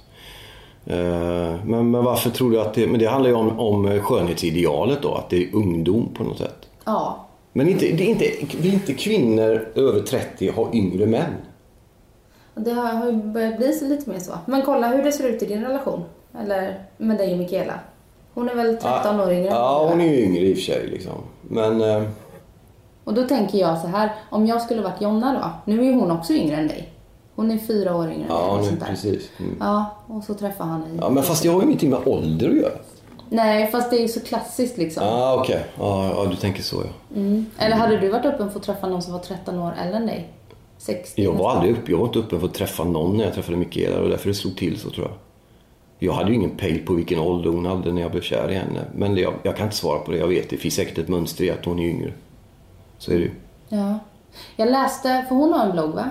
Eh, men, men varför tror du att det... Men det handlar ju om, om skönhetsidealet då, att det är ungdom på något sätt. Ja. Men inte, det är inte, vill inte kvinnor över 30 ha yngre män? Det har, ju börjat bli lite mer så. Men kolla hur det ser ut i din relation. Eller med dig och Mikaela. Hon är väl 13 ja, år yngre? Ja, hon är ju yngre i och för sig. Liksom. Men... Eh... Och då tänker jag så här, om jag skulle varit Jonna då. Nu är hon också yngre än dig. Hon är fyra år yngre Ja, nu, precis. Mm. Ja, och så träffar han dig. Ja, men fast jag har ju ingenting med ålder att göra. Nej, fast det är ju så klassiskt liksom. Ah, okej. Okay. Ja, ja, du tänker så ja. Mm. Eller hade du varit öppen för att träffa någon som var 13 år äldre än dig? 60 jag var aldrig upp, jag var inte öppen för att träffa någon när jag träffade Mikaela och därför det slog till så tror jag. Jag hade ju ingen pejl på vilken ålder hon hade när jag blev kär i henne. Men jag, jag, kan inte svara på det. Jag vet, det finns säkert ett mönster i att hon är yngre. Så är det ju. Ja. Jag läste, för hon har en blogg va?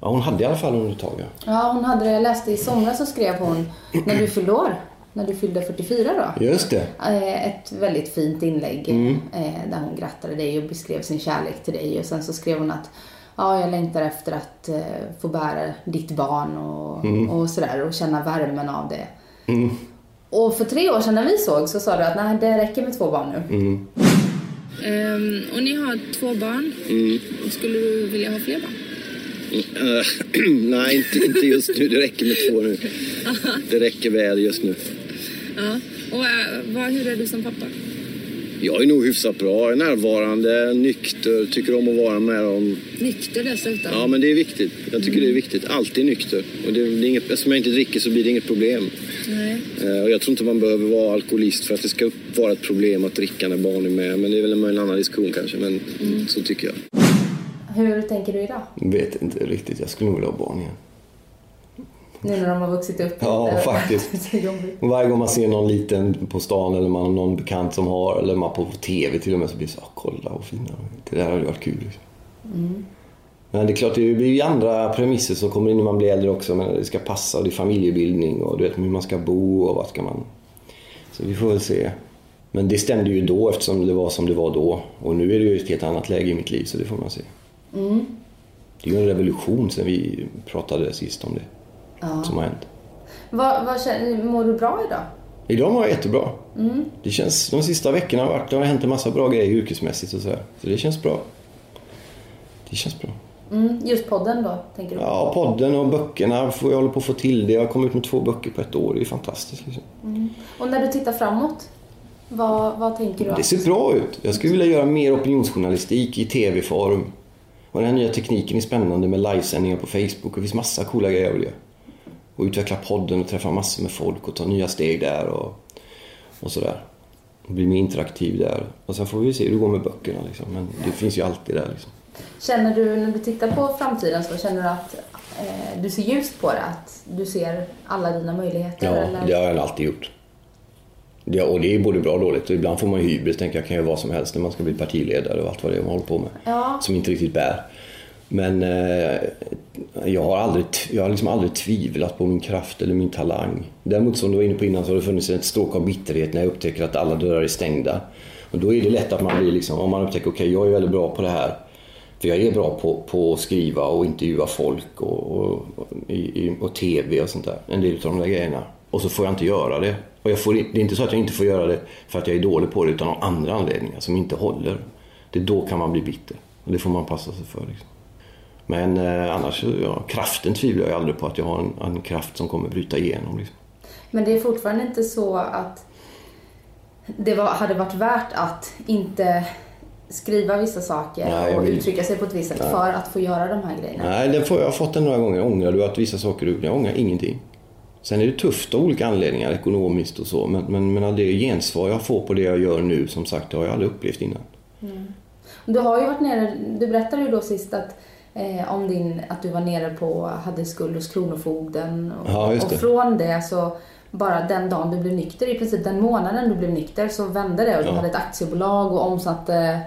Ja, hon hade i alla fall under ett tag. Ja. ja, hon hade det. Jag läste i somras så skrev hon när du fyllde år. När du fyllde 44 då. Just det. Eh, ett väldigt fint inlägg mm. Eh, där hon grattade dig och beskrev sin kärlek till dig. Och sen så skrev hon att ja, jag längtar efter att eh, få bära ditt barn och, mm. och sådär och känna värmen av det. Mm. Och för tre år sedan när vi såg så sa du att nej, det räcker med två barn nu. Mm. Um, och ni har två barn. Mm. Skulle du vilja ha fler barn? Uh, nej, inte, inte just nu. Det räcker med två nu. Det räcker väl just nu. Ja. Och uh, vad, hur är du som pappa? Jag är nog hyfsat bra. närvarande, nykter, tycker om att vara med dem. Nykter dessutom? Ja, men det är viktigt. Jag tycker mm. det är viktigt. Alltid nykter. Och det, det är inget, eftersom jag inte dricker så blir det inget problem. Nej. Uh, och jag tror inte man behöver vara alkoholist för att det ska vara ett problem att dricka när barn är med. Men det är väl en annan diskussion kanske. Men mm. så tycker jag. Hur tänker du idag? Vet inte riktigt. Jag skulle nog vilja ha barn igen. Nu när de har vuxit upp? Ja, faktiskt. Varje gång man ser någon liten på stan eller man har någon bekant som har, eller man på TV till och med, så blir det så ah, kolla vad fina Det där hade varit kul. Liksom. Mm. Men det är klart, det blir ju andra premisser som kommer in när man blir äldre också. Men det ska passa och det är familjebildning och du vet hur man ska bo och vad ska man... Så vi får väl se. Men det stämde ju då eftersom det var som det var då. Och nu är det ju ett helt annat läge i mitt liv så det får man se. Mm. Det är ju en revolution sen vi pratade sist om det. Ja. Som har hänt. Vad, vad känner, mår du bra idag? Idag mår jag jättebra. Mm. Det känns, de sista veckorna har varit, det har hänt en massa bra grejer yrkesmässigt och så här. Så det känns bra. Det känns bra. Mm, just podden då, tänker du? Ja, podden och böckerna. Jag håller på att få till det. Jag har kommit ut med två böcker på ett år. Det är fantastiskt. Liksom. Mm. Och när du tittar framåt, vad, vad tänker du? Det ser bra ut. Jag skulle vilja göra mer opinionsjournalistik i tv-form. Och den här nya tekniken är spännande med livesändningar på Facebook. Det finns massa coola grejer jag vill göra. Och utveckla podden och träffa massor med folk och ta nya steg där och, och sådär. Och bli mer interaktiv där. Och sen får vi se hur det går med böckerna liksom. Men det finns ju alltid där liksom. Känner du när du tittar på framtiden så känner du att eh, du ser ljust på det? Att du ser alla dina möjligheter? Ja, eller? det har jag alltid gjort. Det, och det är både bra och dåligt. Och ibland får man hybris, tänker jag kan göra vad som helst när man ska bli partiledare och allt vad det är man håller på med. Ja. Som inte riktigt bär. Men eh, jag har, aldrig, jag har liksom aldrig tvivlat på min kraft eller min talang. Däremot som du var inne på innan så har det funnits ett stråk av bitterhet när jag upptäcker att alla dörrar är stängda. Och då är det lätt att man blir liksom, om man upptäcker okej okay, jag är väldigt bra på det här. För jag är bra på, på att skriva och intervjua folk och, och, och, och TV och sånt där. En del av de där grejerna. Och så får jag inte göra det. Och jag får, det är inte så att jag inte får göra det för att jag är dålig på det utan av andra anledningar som inte håller. Det är då kan man bli bitter. Och det får man passa sig för. Liksom. Men eh, annars, ja, kraften tvivlar jag aldrig på att jag har en, en kraft som kommer bryta igenom. Liksom. Men det är fortfarande inte så att det var, hade varit värt att inte skriva vissa saker Nej, och vill- uttrycka sig på ett visst sätt för att få göra de här grejerna. Nej, det får jag har fått den några gånger. Ångrar du att vissa saker du Jag ångrar ingenting. Sen är det tufft av olika anledningar, ekonomiskt och så. Men, men, men det gensvar jag får på det jag gör nu, som sagt, det har jag aldrig upplevt innan. Du har ju varit nere, du berättade ju då sist att eh, om din, att du var nere på, hade skuld hos Kronofogden. Och, Ja, just och det. från det så, bara den dagen du blev nykter, i princip den månaden du blev nykter så vände det och du Ja. hade ett aktiebolag och omsatte,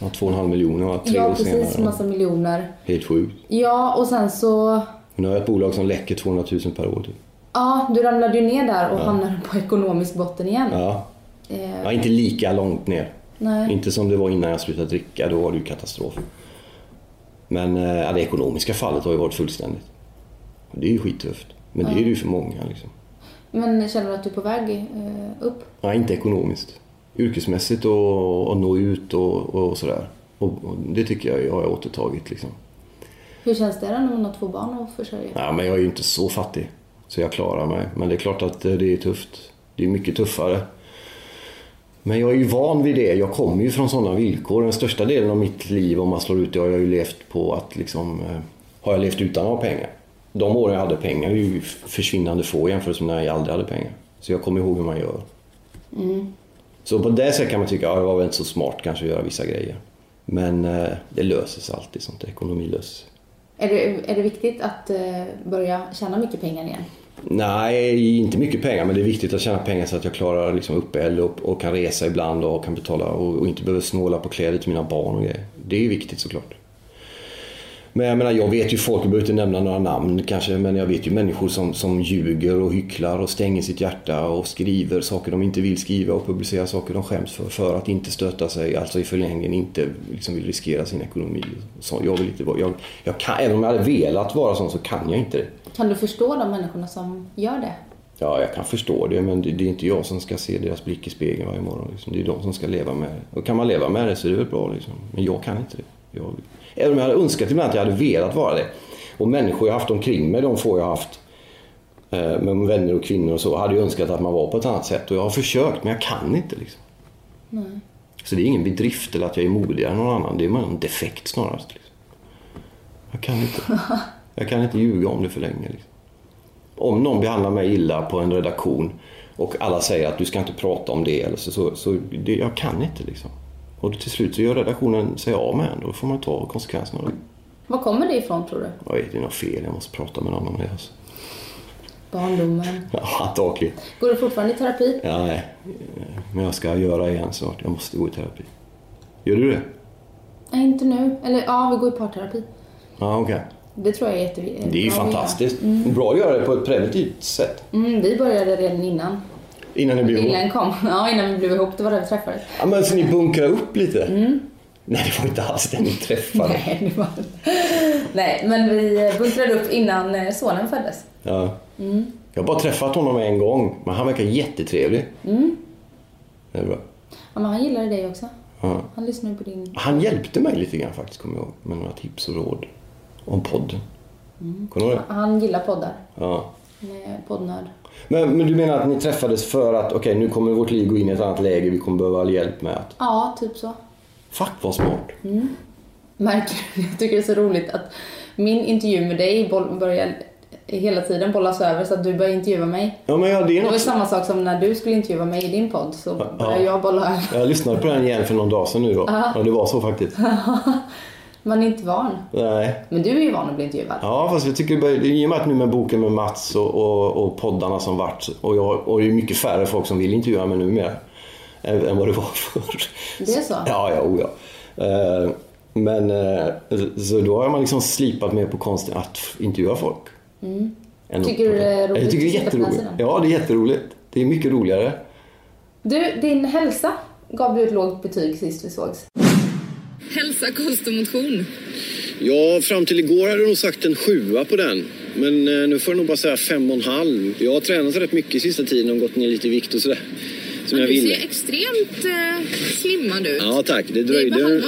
har två och en halv miljoner och tre ja år precis, senare. massa miljoner. Helt sjukt. Ja, och sen så, Nu har jag ett bolag som läcker 200 000 per år. Typ. Ja du ramlade ju ner där och hamnade på ekonomisk botten igen. Ja. Eh, ja, inte lika långt ner. nej. Inte som det var innan jag slutade dricka, då var det ju katastrof. Men eh, ja, det ekonomiska fallet har ju varit fullständigt. Det är ju skittufft. Men det är det ju för många. Liksom. Men känner du att du är på väg eh, upp? Ja, inte ekonomiskt. Yrkesmässigt och, och nå ut och, och sådär. Och, och det tycker jag har jag återtagit. Liksom. Hur känns det då när man har två barn att försörja? Ja, men jag är ju inte så fattig. Så jag klarar mig. Men det är klart att eh, det är tufft. Det är mycket tuffare. Men jag är ju van vid det. Jag kommer ju från sådana villkor. Den största delen av mitt liv, om man slår ut det, har jag ju levt på att liksom... eh, Har jag levt utan att ha pengar. De åren jag hade pengar är ju försvinnande få jämfört med när jag aldrig hade pengar. Så jag kommer ihåg hur man gör. Så på det sättet kan man tycka att det var väl inte så smart kanske att göra vissa grejer. Men eh, det löser sig alltid sånt. Ekonomi löser sig. Är det, är det viktigt att eh, börja tjäna mycket pengar igen? Nej, inte mycket pengar, men det är viktigt att tjäna pengar så att jag klarar liksom uppehälle och, och kan resa ibland och kan betala och, och inte behöver snåla på kläder till mina barn och grejer. Det är ju viktigt såklart. Men jag menar, jag vet ju folk, jag behöver inte nämna några namn kanske, men jag vet ju människor som, som ljuger och hycklar och stänger sitt hjärta och skriver saker de inte vill skriva och publicerar saker de skäms för, för att inte stöta sig, alltså i förlängningen inte liksom vill riskera sin ekonomi. Så jag vill inte vara, jag, jag kan, även om jag hade velat vara sån så kan jag inte det. Kan du förstå de människorna som gör det? Ja, jag kan förstå det, men det det är inte jag som ska se deras blick i spegeln varje morgon. Liksom. Det är de som ska leva med det. Och kan man leva med det så är det väl bra, liksom. men jag kan inte det. Jag, även om jag hade önskat ibland att jag hade velat vara det. Och människor jag haft omkring mig, de få jag haft eh, med vänner och kvinnor och så, hade ju önskat att man var på ett annat sätt. Och jag har försökt, men jag kan inte. Liksom. Så det är ingen bedrift eller att jag är modigare än någon annan. Det är bara en defekt snarast. Liksom. Jag kan inte. Jag kan inte ljuga om det för länge. Liksom. Om någon behandlar mig illa på en redaktion och alla säger att du ska inte prata om det, eller så, så, så det, jag kan inte liksom. Och till slut så gör redaktionen sig av med en. Då får man ta konsekvenserna av det. Var kommer det ifrån tror du? Oj, det är något fel. Jag måste prata med någon om det. Alltså. Barndomen. Ja, antagligen. Går du fortfarande i terapi? Ja, nej. Men jag ska göra igen snart. Jag måste gå i terapi. Gör du det? Nej, inte nu. Eller ja, vi går i parterapi. Ja, okej. Det tror jag är jätteviktigt. Det är ju fantastiskt. Bra att göra det på ett preventivt sätt. Mm, vi började redan innan. Innan ni blir ihop. Killen kom. Ja, innan vi blev ihop. Det var där vi träffades. Ja, men så ni bunkrar upp lite? Nej, det var inte alls den ni träffade. Nej, det var Nej, men vi bunkrade upp innan eh, sonen föddes. Ja. Jag har bara träffat honom en gång, men han verkar jättetrevlig. Det är bra. Ja, men han gillade dig också. Ja. Han lyssnade på din... Han hjälpte mig lite grann faktiskt, kommer jag ihåg, med några tips och råd om podden. Kommer du ihåg det? Han gillar poddar. Ja. Med poddnörd. Men, men du menar att ni träffades för att, okej, nu kommer vårt liv gå in i ett annat läge, vi kommer behöva hjälp med att... Ja, typ så. Fuck vad smart. Märker du? Jag tycker det är så roligt att min intervju med dig börjar hela tiden bollas över så att du börjar intervjua mig. Ja, men ja, det är Det var något... samma sak som när du skulle intervjua mig i din podd så började Ja. jag bolla över. Jag lyssnade på den igen för någon dag sedan nu då. Ja, det var så faktiskt. Man är inte van. Nej. Men du är ju van att bli intervjuad. Ja, fast jag tycker i och med att nu med boken med Mats och, och, och poddarna som vart och, jag, och det är mycket färre folk som vill intervjua mig numera än, än vad det var förr. Det är så? Ja, ja, oh, ja. Eh, Men eh, så då har man liksom slipat mer på konsten att intervjua folk. Mm. Tycker du det är roligt Jag tycker det är jätteroligt. Ja, det är jätteroligt. Det är mycket roligare. Du, din hälsa gav du ett lågt betyg sist vi sågs. Hälsa, kost och motion. Ja, fram till igår hade jag nog sagt en sjua på den. Men eh, nu får jag nog bara säga fem och en halv. Jag har tränat rätt mycket sista tiden och gått ner lite i vikt och sådär. Som jag du ville. ser extremt eh, slimmad ut. Ja tack, det dröjde,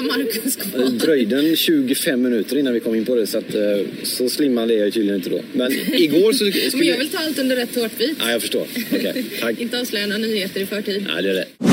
det dröjde en 25 minuter innan vi kom in på det så att eh, så slimmad är jag tydligen inte då. Men igår så Men skulle... jag vill ta allt under rätt tårtbit. Ja, jag förstår. Okej, tack. Inte avslöja några nyheter i förtid. Ja, det är det.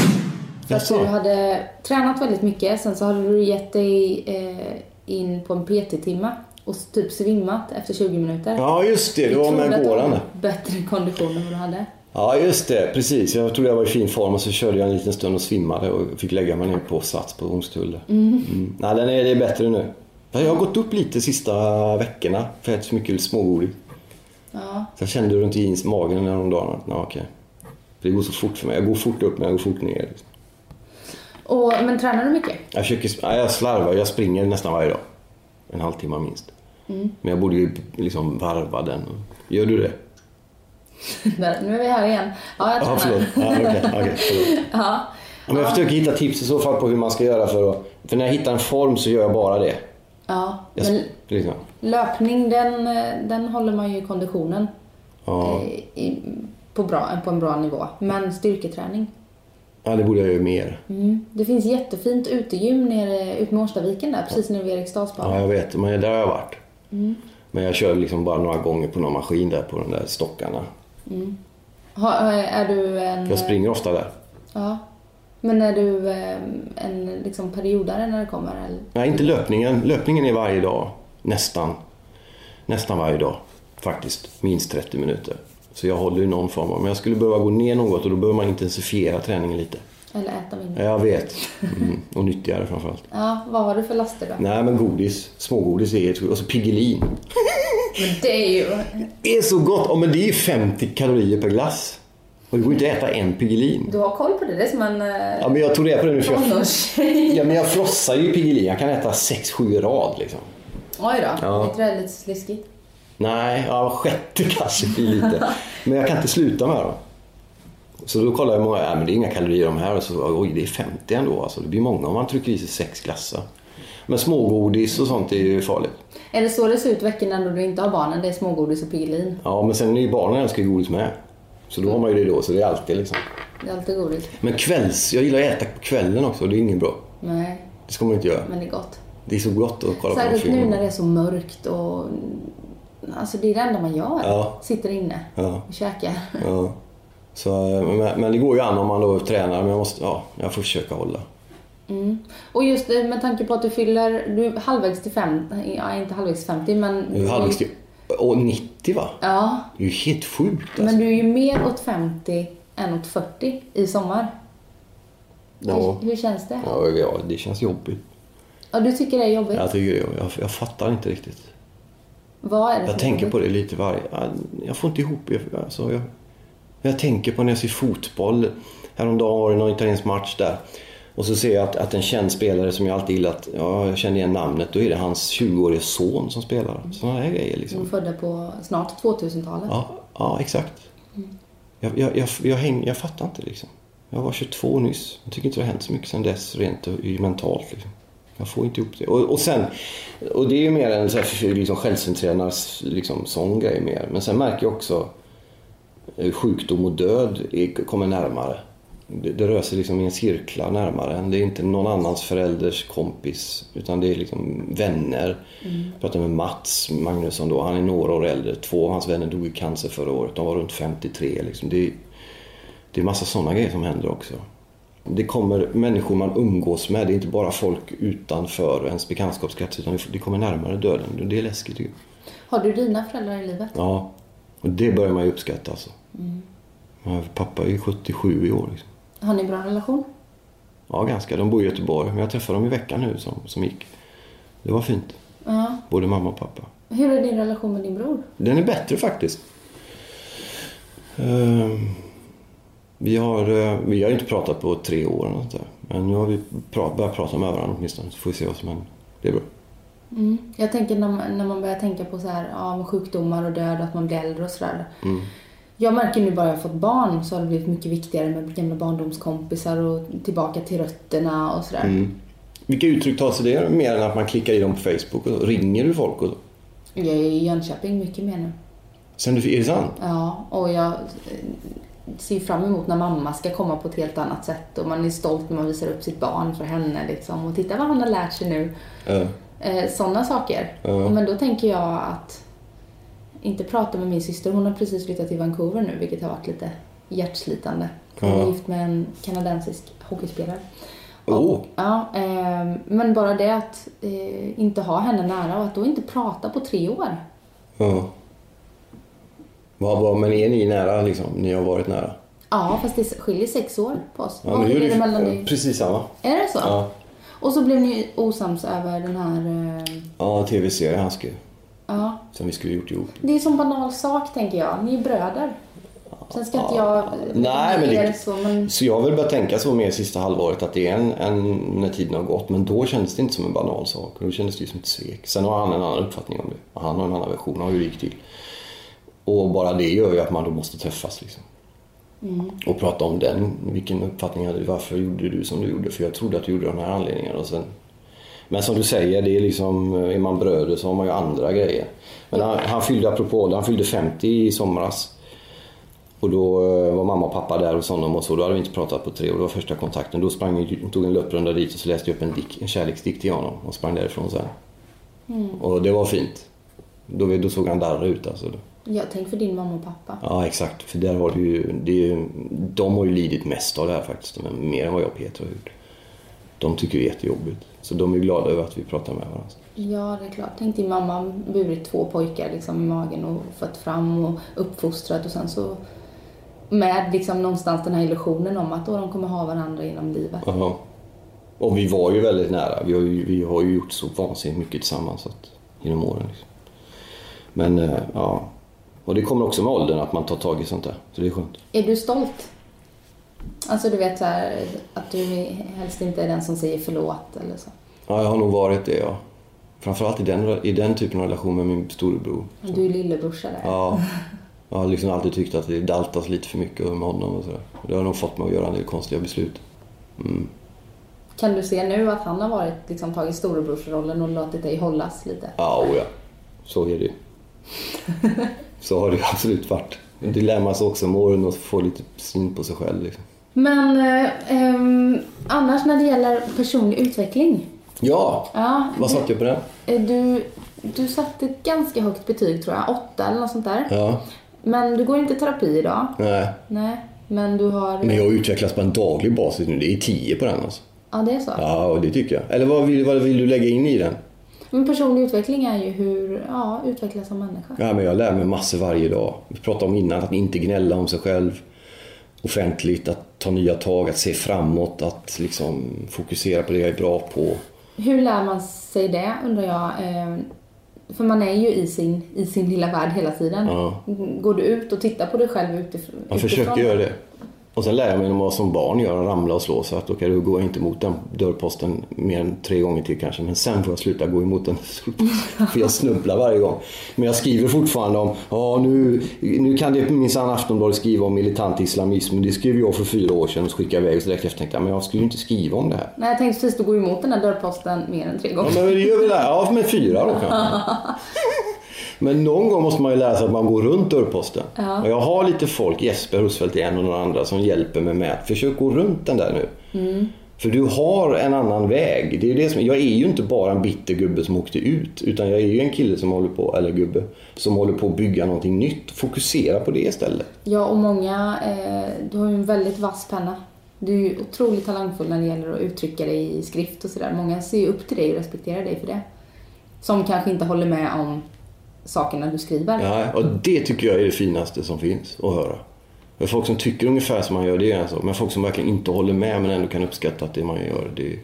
För att du hade tränat väldigt mycket, sen så hade du gett dig eh, in på en PT-timma och typ svimmat efter 20 minuter. Ja, just det. Det Du var med hade Bättre kondition än vad du hade. Ja, just det. Precis. Jag trodde jag var i fin form och så körde jag en liten stund och svimmade och fick lägga mig ner på sats på Hornstull. Mm. Nej, den är, det är bättre nu. Jag har gått upp lite de sista veckorna för jag så mycket smågodis. Ja. Så jag kände runt i magen att nej, okej. Det går så fort för mig. Jag går fort upp men jag går fort ner. liksom. Och, men tränar du mycket? Jag, försöker, jag slarvar. Jag springer nästan varje dag. En halvtimme minst. Men jag borde ju liksom varva den. Gör du det? Där, nu är vi här igen. Ja, jag Ja, tränar. förlåt. Ja, okej, okej, förlåt. Ja. Ja, men jag försöker hitta tips i så fall på hur man ska göra för att... För när jag hittar en form så gör jag bara det. ja. Jag, Men liksom. löpning, den, den håller man ju i konditionen ja. i, på, bra, på en bra nivå. Men styrketräning. Ja, det borde jag göra mer. Mm. Det finns jättefint utegym nere ut med Årstaviken där, precis nere vid Eriksdalsbanan. Ja, jag vet. Men där har jag varit. Men jag kör liksom bara några gånger på någon maskin där på de där stockarna. Ha, är du en... Jag springer ofta där. Ja. Men är du eh, en liksom periodare när det kommer? Eller? Nej, inte löpningen. Löpningen är varje dag. Nästan. Nästan varje dag. Faktiskt. Minst 30 minuter. Så jag håller ju någon form av... Men jag skulle behöva gå ner något och då behöver man intensifiera träningen lite. Eller äta mindre? Ja, jag vet. Mm. Och nyttigare framförallt. Ja, vad har du för laster då? Nej, men godis. Smågodis är ett... Och så Piggelin. Men det är ju... Det är så gott! Ja, men det är 50 kalorier per glass. Och det går inte att äta en Piggelin. Du har koll på det? Det är som en eh, Ja, men jag tog reda på det nu för jag... Ja, men jag frossar ju Piggelin. Jag kan äta 6-7 i rad liksom. Oj då, Ja. är inte det lite sliskigt? Nej, ja, sjätte kanske blir lite. Men jag kan inte sluta med dem. Så då kollar jag många, ja, men det är inga kalorier i de här. Och så, oj, det är 50 ändå. Alltså, det blir många om man trycker i sig sex glassar. Men smågodis och sånt är ju farligt. Är det så det ser ut veckorna då du inte har barnen? Det är smågodis och Piggelin? Ja, men sen är ju barnen älskar godis med. Så då har man ju det då, så det är alltid liksom. Det är alltid godis. Men kvälls, jag gillar att äta på kvällen också, det är inget bra. Nej, Det ska man inte göra. men det är gott. Det är så gott att kolla på en Särskilt film. nu när det är så mörkt och... Alltså det är det enda man gör. Ja. Sitter inne Ja. och käkar. Ja. Så, men, men det går ju an om man då tränar, men jag, måste, ja, jag får försöka hålla. Och just med tanke på att du fyller... Du är halvvägs till 50, ja inte halvvägs till 50 men... Nu är halvvägs till och 90 va? Ja, Det är ju helt sjukt alltså. men du är ju mer åt 50 än åt 40 i sommar. ja. Hur, hur känns det? Ja, ja, det känns jobbigt. Ja, du tycker det är jobbigt? Jag, tycker det, jag, jag fattar inte riktigt. Vad är det Jag tänker på det lite varje... Jag får inte ihop. Alltså, jag, jag tänker på när jag ser fotboll. Häromdagen var det någon italiensk match där. Och så ser jag att, att en känd spelare som jag alltid gillat, ja, jag känner igen namnet, då är det hans 20-åriga son som spelar. Sådana här grejer liksom. De födda på snart 2000-talet. Ja, ja exakt. Jag, jag, jag, jag, häng, jag fattar inte liksom. Jag var 22 nyss. Jag tycker inte det har hänt så mycket sen dess rent mentalt. Liksom. Jag får inte ihop det. Och, och sen, och det är ju mer en så här, liksom, självcentrerad liksom, sån grej mer. Men sen märker jag också eh, sjukdom och död är, kommer närmare. Det, det rör sig liksom i en cirklar närmare. Det är inte någon annans förälders kompis utan det är liksom vänner. Jag pratade med Mats Magnusson då. Han är några år äldre. Två av hans vänner dog i cancer förra året. De var runt 53. Liksom. Det, är- det är massa sådana grejer som händer också. Det kommer människor man umgås med. Det är inte bara folk utanför ens bekantskapskrets utan det kommer närmare döden. Det är läskigt ju. Har du dina föräldrar i livet? Ja, och det börjar man ju uppskatta alltså. Ja, Pappa är ju 77 i år. Liksom. Har ni bra relation? Ja, ganska. De bor i Göteborg. Men jag träffade dem i veckan nu som, som gick. Det var fint. Ja. Både mamma och pappa. Hur är din relation med din bror? Den är bättre faktiskt. Ehm, vi har, eh, vi har inte pratat på tre år eller något där. Men nu har vi pra- börjat prata med varandra åtminstone. Så får vi se vad som händer. Det är bra. Jag tänker när man, när man börjar tänka på så här, ja, sjukdomar och död, att man blir äldre och sådär. Jag märker nu bara jag har fått barn så har det blivit mycket viktigare med gamla barndomskompisar och tillbaka till rötterna och sådär. Vilka uttryck tar sig det mer än att man klickar i dem på Facebook? Och så? Ringer du folk? Och så? Jag är i Jönköping mycket mer nu. Sen du, är det sant? Ja, och jag ser fram emot när mamma ska komma på ett helt annat sätt och man är stolt när man visar upp sitt barn för henne liksom och titta vad han har lärt sig nu. Ja. Eh, Sådana saker. Ja. Men då tänker jag att inte prata med min syster. Hon har precis flyttat till Vancouver nu vilket har varit lite hjärtslitande. Hon är gift med en kanadensisk hockeyspelare. Oh. Och, ja, eh, men bara det att eh, inte ha henne nära och att då inte prata på tre år. Ja. Vad, vad, men är ni nära liksom? Ni har varit nära? Ja, fast det skiljer sex år på oss. Ja, nu är det mellan dig? precis samma. Är det så? Ja, Och så blev ni osams över den här... eh, ja tv-serie han skrev. Ja. Som vi skulle gjort ihop. Det är en sån banal sak, tänker jag. Ni är bröder. Sen ska inte jag... Nej, men det, så, men... Så jag har väl börjat tänka så mer sista halvåret att det är en, en, när tiden har gått. Men då kändes det inte som en banal sak. Då kändes det ju som ett svek. Sen har han en annan uppfattning om det. Och han har en annan version av hur det gick till. Och bara det gör ju att man då måste träffas liksom. Och prata om den. Vilken uppfattning hade du? Varför gjorde du som du gjorde? För jag trodde att du gjorde de här anledningarna. Och sen... Men som du säger, det är liksom, är man bröder så har man ju andra grejer. Men han, han fyllde, apropå han fyllde 50 i somras. Och då eh, var mamma och pappa där hos honom och så. Då hade vi inte pratat på tre år. Det var första kontakten. Då sprang vi, tog en löprunda dit och så läste jag upp en, dick, en kärleksdikt till honom och sprang därifrån sen. Och det var fint. Då, då såg han darrig ut alltså. Ja, tänk för din mamma och pappa. Ja exakt, för där var det ju, det, ju- de har ju lidit mest av det här faktiskt. Men mer än vad jag och Peter har gjort. De tycker det är jättejobbigt. Så de är glada över att vi pratar med varandra. Ja, det är klart. Tänk din mamma burit två pojkar liksom, i magen och fött fram och uppfostrat och sen så med liksom någonstans den här illusionen om att då de kommer ha varandra genom livet. Jaha. Och vi var ju väldigt nära. Vi har ju, vi har ju gjort så vansinnigt mycket tillsammans att, genom åren. Liksom. Men eh, ja, och det kommer också med åldern att man tar tag i sånt där. Så det är skönt. Är du stolt? Alltså du vet så här, att du helst inte är den som säger förlåt eller så. Ja, jag har nog varit det ja. Framförallt i den, i den typen av relation med min storebror. Du är lillebrorsa där. Ja. Jag har liksom alltid tyckt att det daltas lite för mycket med honom och sådär. Det har nog fått mig att göra en del konstiga beslut. Kan du se nu att han har varit, liksom, tagit storebrorsrollen och låtit dig hållas lite? Ja, oh ja. Så är det ju. Så har det absolut varit. Det lär man sig också med åren och få lite syn på sig själv. Liksom. Men eh, annars när det gäller personlig utveckling. Ja, Ja, vad satte jag på den? eh, du, du satte ett ganska högt betyg tror jag, åtta eller något sånt där. Ja, Men du går inte i terapi idag. nej. Nej, men du har... Men jag utvecklas på en daglig basis nu. Det är tio på den alltså. Ja, det är så. Ja, och det tycker jag. Eller vad vill, vad vill du lägga in i den? Men personlig utveckling är ju hur, ja, utvecklas som människa. Ja, men jag lär mig massor varje dag. Vi pratade om innan att inte gnälla om sig själv offentligt, att ta nya tag, att se framåt, att liksom fokusera på det jag är bra på. Hur lär man sig det undrar jag? Eh, För man är ju i sin, i sin lilla värld hela tiden. Ja. Går du ut och tittar på dig själv utifrån? Jag försöker göra det. Och sen lär jag mig vad som barn gör, ramla och slå. Så att okej, då går jag inte mot den dörrposten mer än tre gånger till kanske. Men sen får jag sluta gå emot den. För jag snubblar varje gång. Men jag skriver fortfarande om, ja nu, nu kan det minsann Aftonbladet skriva om militant islamism. Men det skrev jag för fyra år sedan och skickade iväg. Så direkt efter tänkte jag, men jag skulle ju inte skriva om det här. Nej, jag tänkte precis, du går emot den här dörrposten mer än tre Ja, gånger. men det gör väl det. Ja, med fyra då kanske. Men någon gång måste man ju lära sig att man går runt dörrposten. Och jag har lite folk, Jesper Husfeldt en och några andra, som hjälper mig med att försök gå runt den där nu. För du har en annan väg. Det är det som, jag är ju inte bara en bitter gubbe som åkte ut. Utan jag är ju en kille som håller på, eller gubbe, som håller på att bygga någonting nytt. Fokusera på det istället. Ja, och många, eh, du har ju en väldigt vass penna. Du är ju otroligt talangfull när det gäller att uttrycka dig i skrift och sådär. Många ser ju upp till dig och respekterar dig för det. Som kanske inte håller med om sakerna du skriver. Ja, och det tycker jag är det finaste som finns att höra. För folk som tycker ungefär som man gör, det är sak. Men folk som verkligen inte håller med men ändå kan uppskatta att det man gör, det,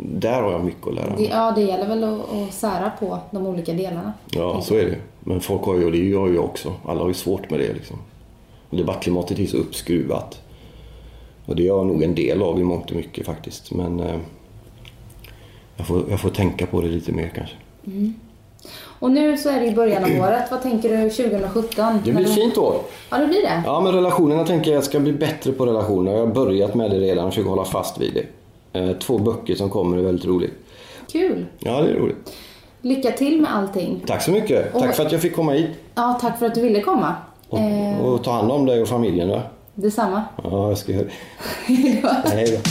där har jag mycket att lära Det, mig. ja, det gäller väl att, att sära på de olika delarna. Ja, så är det. Men folk har ju, och det gör jag också. Alla har ju svårt med det liksom. Och debattklimatet är så uppskruvat. Och det är jag nog en del av i mångt och mycket faktiskt. Men eh, jag, får, jag får tänka på det lite mer kanske. Och nu så är det i början av året. Vad tänker du 2017? Det blir ett fint år. Ja, det blir det. Ja, men relationerna tänker jag ska bli bättre på relationer. Jag har börjat med det redan och försöker hålla fast vid det. Eh, två böcker som kommer är väldigt roligt. Kul! Ja, det är roligt. Lycka till med allting. Tack så mycket. Och... Tack för att jag fick komma hit. Ja, tack för att du ville komma. Och, eh. och ta hand om dig och familjen. Va? Detsamma. Ja, jag ska göra det. Hej då.